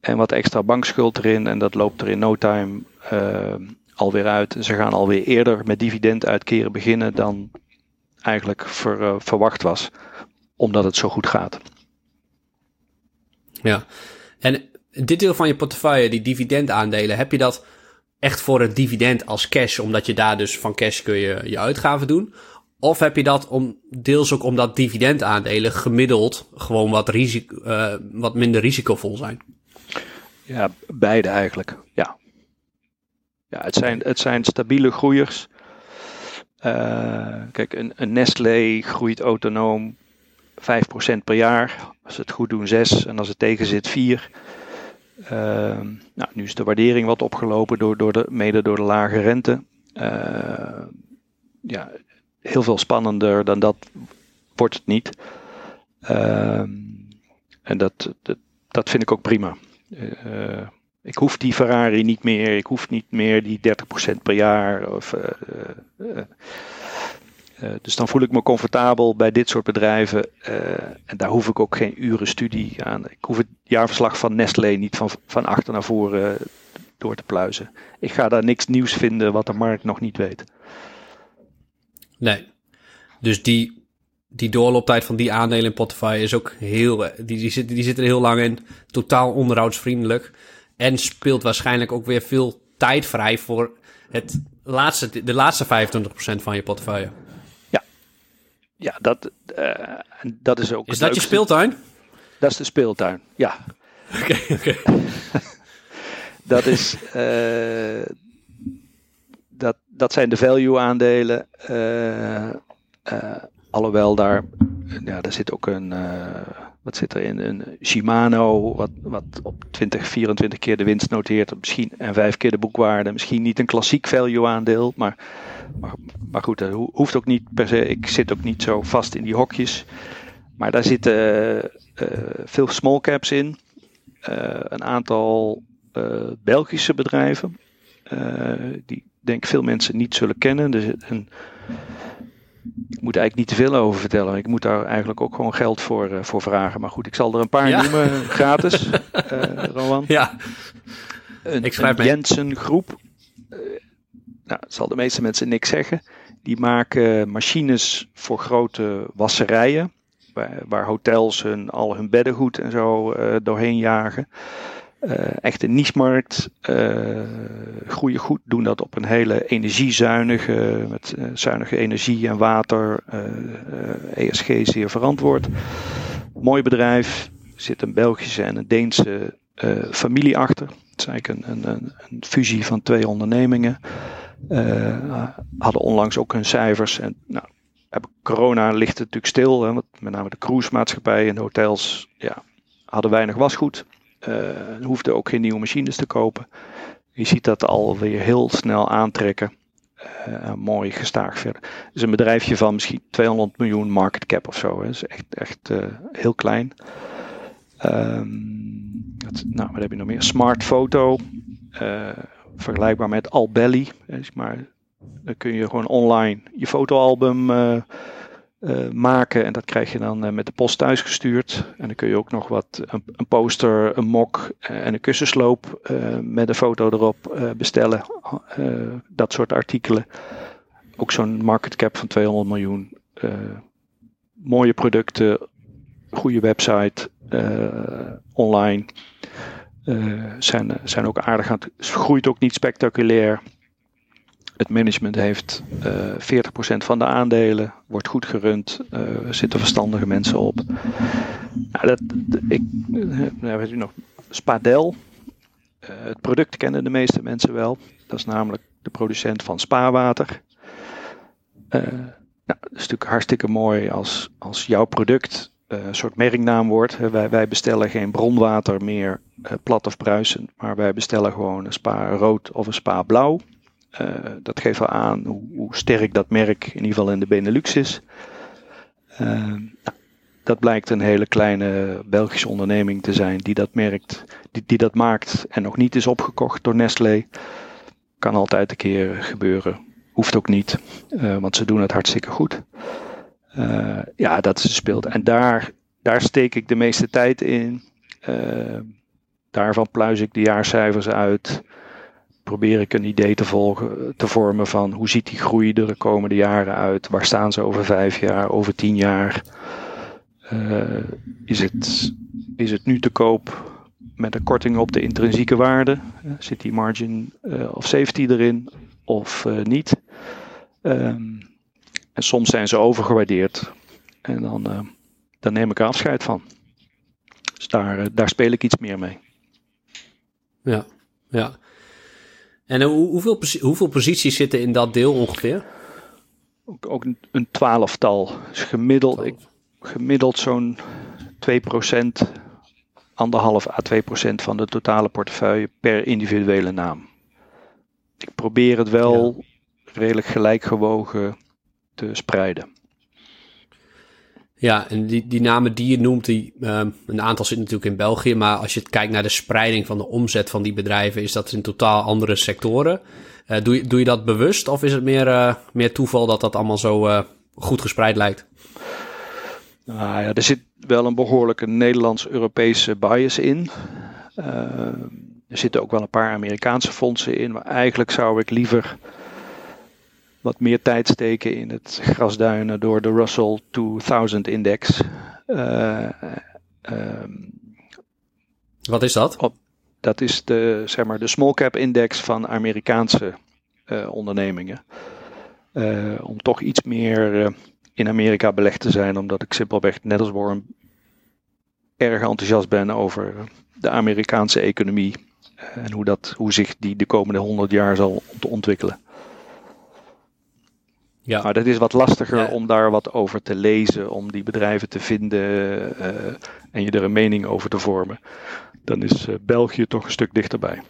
En wat extra bankschuld erin. En dat loopt er in no time uh, alweer uit. Ze gaan alweer eerder met dividend uitkeren beginnen dan eigenlijk ver, uh, verwacht was. Omdat het zo goed gaat. Ja, en dit deel van je portefeuille, die dividendaandelen, heb je dat echt voor het dividend als cash, omdat je daar dus van cash kun je je uitgaven doen? Of heb je dat om, deels ook omdat dividendaandelen gemiddeld gewoon wat, risico, uh, wat minder risicovol zijn? Ja, beide eigenlijk. Ja, ja het, zijn, het zijn stabiele groeiers. Uh, kijk, een, een Nestlé groeit autonoom 5% per jaar. Als ze het goed doen 6 en als het tegen zit 4. Ehm, nou, nu is de waardering wat opgelopen, door, door de, mede door de lage rente. Uh, ja, heel veel spannender dan dat wordt het niet. Uh, en dat, dat, dat, vind ik ook prima. Uh, ik hoef die Ferrari niet meer, ik hoef niet meer die 30% per jaar. Of, uh, dus dan voel ik me comfortabel bij dit soort bedrijven. Uh, en daar hoef ik ook geen uren studie aan. Ik hoef het jaarverslag van Nestlé niet van, van achter naar voren door te pluizen. Ik ga daar niks nieuws vinden wat de markt nog niet weet. Nee. Dus die die doorlooptijd van die aandelen in portefeuille is ook heel... Die, die, zitten, die zitten er heel lang in. Totaal onderhoudsvriendelijk. En speelt waarschijnlijk ook weer veel tijd vrij voor het laatste, de laatste 25% van je portefeuille. Ja, dat, uh, dat is ook. Is dat je speeltuin? Dat is de speeltuin, ja. Oké, oké. dat is. Uh, dat, dat zijn de value aandelen. Uh, alhoewel daar. Ja, daar zit ook een wat zit er in? Een Shimano, wat, wat op 20, 24 keer de winst noteert, misschien, en vijf keer de boekwaarde. Misschien niet een klassiek value aandeel, maar, maar, maar goed, dat hoeft ook niet per se. Ik zit ook niet zo vast in die hokjes. Maar daar zitten uh, veel small caps in, een aantal Belgische bedrijven, die denk ik veel mensen niet zullen kennen. Zit een ik moet eigenlijk niet te veel over vertellen. Ik moet daar eigenlijk ook gewoon geld voor, uh, voor vragen. Maar goed, ik zal er een paar noemen gratis, uh, Rowan. Ja. Een, ik schrijf een Jensen groep. Uh, nou, dat zal de meeste mensen niks zeggen. Die maken machines voor grote wasserijen. Waar, waar hotels hun, al hun beddengoed en zo doorheen jagen. Uh, echt een niche-markt. Uh, groeien goed, doen dat op een hele energiezuinige, met uh, zuinige energie en water. ESG zeer verantwoord. Mooi bedrijf. Er zit een Belgische en een Deense familie achter. Het is eigenlijk een, een, een fusie van twee ondernemingen. hadden onlangs ook hun cijfers. En nou, corona ligt natuurlijk stil. Hè, met name de cruisemaatschappijen en hotels ja, hadden weinig wasgoed. Uh, hoefde ook geen nieuwe machines te kopen. Je ziet dat alweer heel snel aantrekken. Uh, mooi gestaag verder. Het is een bedrijfje van misschien 200 miljoen market cap of zo. Dat is echt, echt uh, heel klein. Het, nou, wat heb je nog meer? Smart Photo. Vergelijkbaar met Albelly. Maar dan kun je gewoon online je fotoalbum uh, maken. En dat krijg je dan uh, met de post thuisgestuurd. En dan kun je ook nog wat, een, een poster, een mok uh, en een kussensloop met een foto erop bestellen. dat soort artikelen. Ook zo'n market cap van 200 miljoen. mooie producten, goede website, online. zijn, zijn ook aardig aan het, groeit ook niet spectaculair. Het management heeft uh, eh, 40% van de aandelen, wordt goed gerund, er zitten verstandige mensen op. Nou, dat, ik, uh, weet u nog, Spadel, het product kennen de meeste mensen wel. Dat is namelijk de producent van spaarwater. nou, dat is natuurlijk hartstikke mooi als, als jouw product een soort merknaam wordt. Wij, wij bestellen geen bronwater meer plat of bruisend, maar wij bestellen gewoon een spa rood of een spa blauw. Uh, dat geeft wel aan hoe, hoe, sterk dat merk in ieder geval in de Benelux is. Uh, dat blijkt een hele kleine Belgische onderneming te zijn die dat, merkt, die, die dat maakt en nog niet is opgekocht door Nestlé. Kan altijd een keer gebeuren. Hoeft ook niet, uh, want ze doen het hartstikke goed. ja, dat speelt. En daar, daar steek ik de meeste tijd in. daarvan pluis ik de jaarcijfers uit probeer ik een idee te, volgen, te vormen van hoe ziet die groei er de komende jaren uit? Waar staan ze over vijf jaar, over tien jaar? Uh, is, het, is het nu te koop met een korting op de intrinsieke waarde? Uh, zit die margin uh, of safety erin of niet? Um, en soms zijn ze overgewaardeerd. En dan, dan neem ik er afscheid van. Dus daar, daar speel ik iets meer mee. Ja, ja. En hoeveel, hoeveel posities zitten in dat deel ongeveer? Ook, ook een, twaalftal. Dus gemiddeld, ik, gemiddeld zo'n 2%, anderhalf à 2% van de totale portefeuille per individuele naam. Ik probeer het wel redelijk gelijk gewogen te spreiden. Ja, en die, die namen die je noemt, die, uh, een aantal zit natuurlijk in België, maar als je kijkt naar de spreiding van de omzet van die bedrijven, is dat in totaal andere sectoren. Uh, doe, je, doe je dat bewust of is het meer, uh, meer toeval dat dat allemaal zo goed gespreid lijkt? Nou ja, er zit wel een behoorlijke Nederlands-Europese bias in. er zitten ook wel een paar Amerikaanse fondsen in, maar eigenlijk zou ik liever wat meer tijd steken in het grasduinen door de Russell 2000 index. Uh, wat is dat? Op, dat is de, zeg maar, de small cap index van Amerikaanse uh, ondernemingen. Uh, om toch iets meer in Amerika belegd te zijn, omdat ik simpelweg, net als Warren, erg enthousiast ben over de Amerikaanse economie en hoe, dat, hoe zich die de komende honderd jaar zal ontwikkelen. Ja. Maar dat is wat lastiger ja. om daar wat over te lezen, om die bedrijven te vinden uh, en je er een mening over te vormen. Dan is uh, België toch een stuk dichterbij.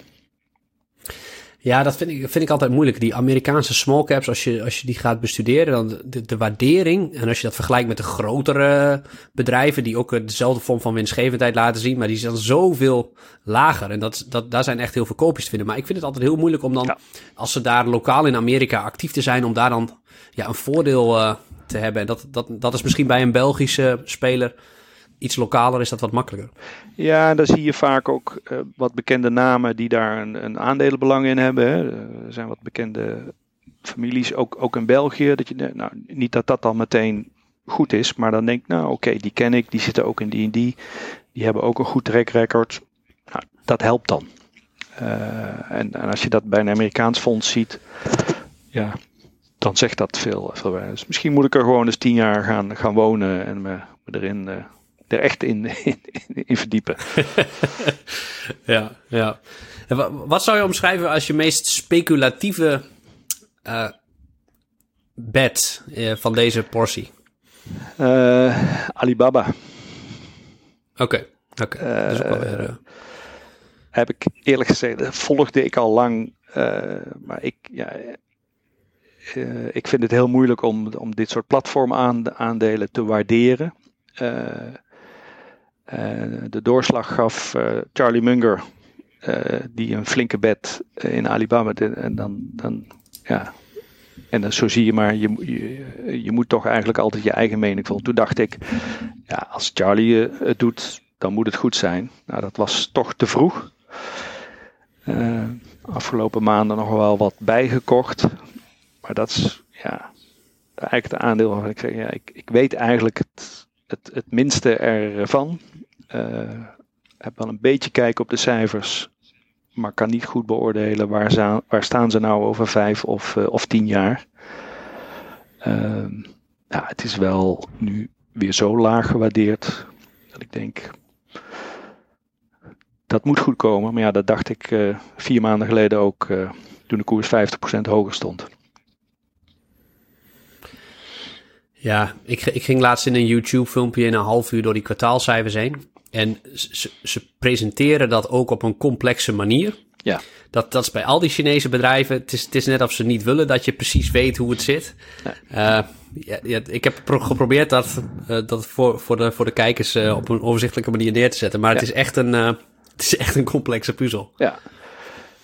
Ja, dat vind ik, vind ik altijd moeilijk. Die Amerikaanse small caps, als je, als je die gaat bestuderen, dan de, de waardering. En als je dat vergelijkt met de grotere bedrijven, die ook dezelfde vorm van winstgevendheid laten zien, maar die zijn zoveel lager. En dat, dat, daar zijn echt heel veel koopjes te vinden. Maar ik vind het altijd heel moeilijk om dan, ja. als ze daar lokaal in Amerika actief te zijn, om daar dan ja, een voordeel uh, te hebben. En dat, dat, dat is misschien bij een Belgische speler iets lokaler is dat wat makkelijker. Ja, daar zie je vaak ook uh, wat bekende namen die daar een, een aandelenbelang in hebben. Hè. Er zijn wat bekende families, ook, ook in België. Dat je, nou, niet dat dat dan meteen goed is, maar dan denk ik, nou oké, die ken ik, die zitten ook in die en die. Die hebben ook een goed track record. Nou, dat helpt dan. Uh, en, en, als je dat bij een Amerikaans fonds ziet, ja, dan zegt dat veel. veel dus misschien moet ik er gewoon eens tien jaar gaan, gaan wonen en me, me erin uh, er echt in, in, in verdiepen. ja, ja. Wat zou je omschrijven als je meest speculatieve uh, bet uh, van deze portie? Uh, Alibaba. Oké, okay, oké. Okay. Heb ik eerlijk gezegd, volgde ik al lang, maar ik, ja, ik vind het heel moeilijk om, om dit soort platformaandelen te waarderen. Eh, de doorslag gaf eh, Charlie Munger, eh, die een flinke bet in Alibaba. En dan, dan ja, en dan, zo zie je maar, je, je, je, moet toch eigenlijk altijd je eigen mening volgen. Toen dacht ik, ja, als Charlie het doet, dan moet het goed zijn. Nou, dat was toch te vroeg. Afgelopen maanden nog wel wat bijgekocht. Maar dat is, ja, eigenlijk het aandeel waarvan ik zeg, ja, ik, ik weet eigenlijk het, het, het minste ervan. Uh, heb wel een beetje kijken op de cijfers, maar kan niet goed beoordelen waar, staan ze nou over vijf of, uh, of tien jaar. Uh, ja, het is wel nu weer zo laag gewaardeerd dat ik denk, dat moet goed komen. Maar ja, dat dacht ik uh, vier maanden geleden ook toen de koers 50% hoger stond. Ja, ik, ik ging laatst in een YouTube-filmpje in een half uur door die kwartaalcijfers heen. En ze, ze, presenteren dat ook op een complexe manier. Ja. Dat, dat is bij al die Chinese bedrijven. Het is, het is net of ze niet willen dat je precies weet hoe het zit. Ja. Uh, ja, ja, ik heb geprobeerd dat, uh, dat voor, voor, de, voor de kijkers uh, op een overzichtelijke manier neer te zetten. Maar het, is echt een, het is echt een complexe puzzel. Ja.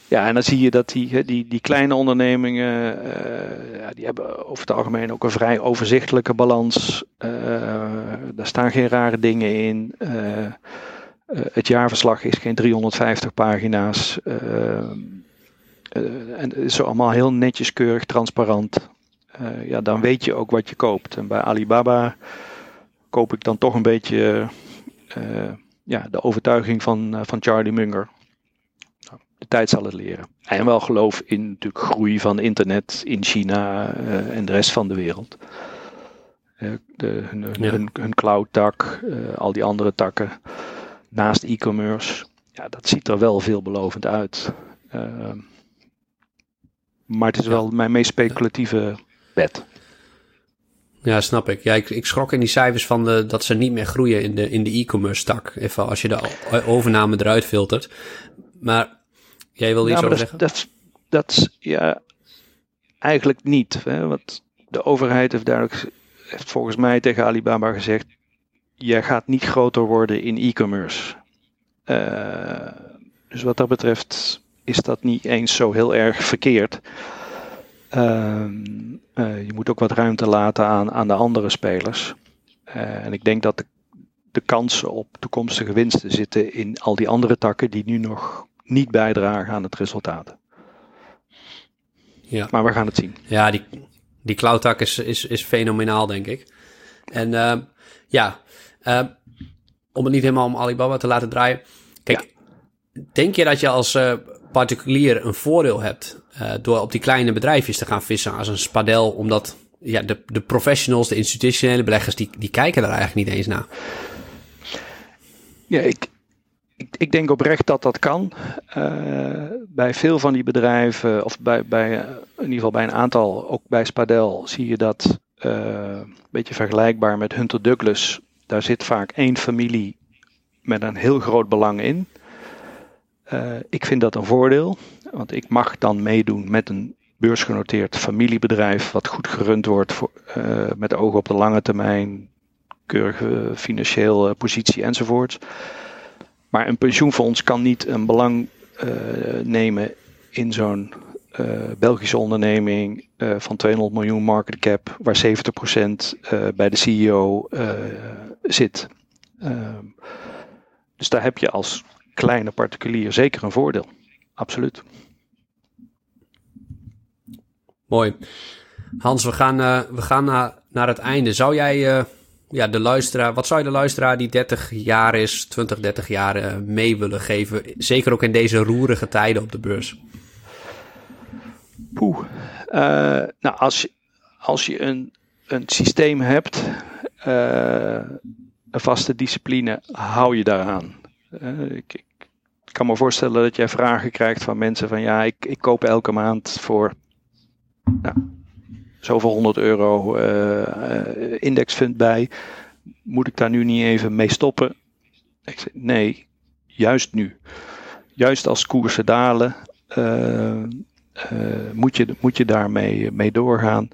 Ja, en dan zie je dat die, die, die kleine ondernemingen, uh, ja, die hebben over het algemeen ook een vrij overzichtelijke balans. Uh, daar staan geen rare dingen in. Uh, het jaarverslag is geen 350 pagina's. en het is allemaal heel netjes, keurig, transparant. ja, dan weet je ook wat je koopt. En bij Alibaba koop ik dan toch een beetje ja, de overtuiging van, van Charlie Munger tijd zal het leren. En wel geloof in natuurlijk groei van internet in China uh, en de rest van de wereld. Uh, de, hun, ja. hun, hun cloud-tak, uh, al die andere takken, naast e-commerce. Ja, dat ziet er wel veelbelovend uit. maar het is wel mijn meest speculatieve bet. Ja, snap ik. Ja, ik, ik schrok in die cijfers van de, dat ze niet meer groeien in de, in de e-commerce tak. Even als je de overname eruit filtert. Maar Jij wil iets over zeggen? Dat, dat, ja, eigenlijk niet. Hè, want de overheid heeft duidelijk, heeft volgens mij tegen Alibaba gezegd, jij gaat niet groter worden in e-commerce. Uh, dus wat dat betreft is dat niet eens zo heel erg verkeerd. Uh, uh, je moet ook wat ruimte laten aan, aan de andere spelers. en ik denk dat de, de kansen op toekomstige winsten zitten in al die andere takken die nu nog niet bijdragen aan het resultaat. Ja. Maar we gaan het zien. Ja, die, Die cloud is, is, is fenomenaal, denk ik. En uh, ja, uh, om het niet helemaal om Alibaba te laten draaien. Kijk, denk je dat je als uh, particulier een voordeel hebt door op die kleine bedrijfjes te gaan vissen als een spadel, omdat ja, de, de professionals, de institutionele beleggers, die, die kijken daar eigenlijk niet eens naar? Ja, ik, ik, denk oprecht dat dat kan. Uh, bij veel van die bedrijven, of bij, bij, in ieder geval bij een aantal, ook bij Spadel, zie je dat uh, een beetje vergelijkbaar met Hunter Douglas. Daar zit vaak één familie met een heel groot belang in. Ik vind dat een voordeel, want ik mag dan meedoen met een beursgenoteerd familiebedrijf, wat goed gerund wordt voor, met ogen op de lange termijn, keurige financiële positie enzovoort. Maar een pensioenfonds kan niet een belang uh, nemen in zo'n uh, Belgische onderneming uh, van 200 miljoen market cap, waar 70% bij de CEO zit. Ehm, dus daar heb je als kleine particulier zeker een voordeel. Absoluut. Mooi. Hans, we gaan, we gaan naar, naar het einde. Zou jij ja, de luisteraar, wat zou je de luisteraar die 30 jaar is, 20, 30 jaar uh, mee willen geven? Zeker ook in deze roerige tijden op de beurs. Poeh. Uh, nou, als als je een, een systeem hebt, uh, een vaste discipline, hou je daaraan. Ik, ik, kan me voorstellen dat jij vragen krijgt van mensen van ja, ik, ik koop elke maand voor nou, zoveel 100 euro uh, indexfund bij. Moet ik daar nu niet even mee stoppen? Ik nee, juist nu. Juist als koersen dalen, uh, moet, je, moet je daarmee mee doorgaan.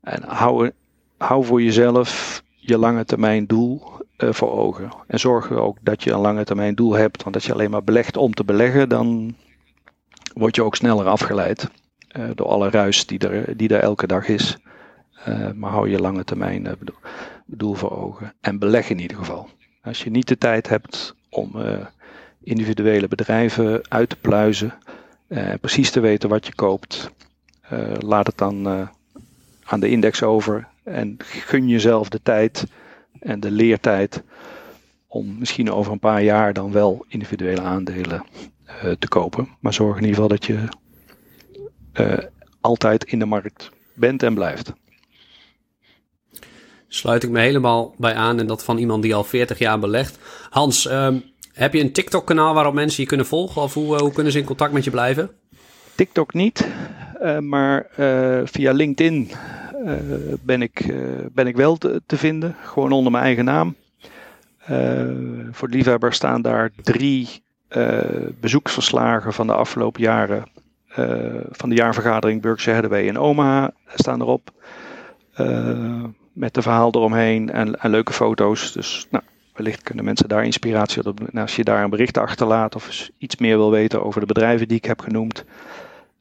En hou, hou voor jezelf je lange termijn doel voor ogen. En zorg er ook dat je een lange termijn doel hebt. Want als je alleen maar belegt om te beleggen, dan word je ook sneller afgeleid. Uh, door alle ruis die er, die er elke dag is. Uh, maar hou je lange termijn uh, bedoel, doel voor ogen. En beleg in ieder geval. Als je niet de tijd hebt om individuele bedrijven uit te pluizen. en precies te weten wat je koopt. laat het dan aan de index over. En gun jezelf de tijd en de leertijd. Om misschien over een paar jaar dan wel individuele aandelen te kopen. Maar zorg in ieder geval dat je altijd in de markt bent en blijft. Sluit ik me helemaal bij aan en dat van iemand die al 40 jaar belegt. Hans, um, heb je een TikTok-kanaal waarop mensen je kunnen volgen of hoe, uh, hoe kunnen ze in contact met je blijven? TikTok niet, uh, maar via LinkedIn ben, ik, ben ik wel te, te, vinden, gewoon onder mijn eigen naam. voor de liefhebber staan daar drie bezoeksverslagen van de afgelopen jaren van de jaarvergadering Berkshire Hathaway in Omaha staan erop. Uh, met de verhaal eromheen en, leuke foto's. Dus nou, wellicht kunnen mensen daar inspiratie op. Nou, als je daar een bericht achterlaat of iets meer wil weten over de bedrijven die ik heb genoemd,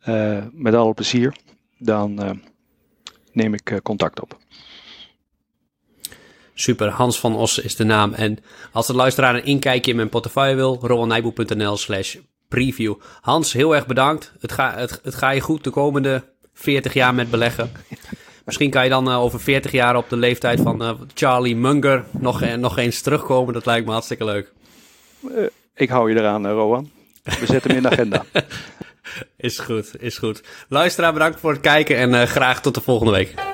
uh, met alle plezier, dan neem ik contact op. Super, Hans van Os is de naam. En als de luisteraar een inkijkje in mijn portefeuille wil, rowanijboe.nl slash preview. Hans, heel erg bedankt. Het, ga, het, het ga je goed de komende 40 jaar met beleggen. Misschien kan je dan uh, over 40 jaar op de leeftijd van uh, Charlie Munger nog, uh, nog eens terugkomen. Dat lijkt me hartstikke leuk. ik hou je eraan, Rowan. We zetten hem in de agenda. is goed, is goed. Luisteraar, bedankt voor het kijken en graag tot de volgende week.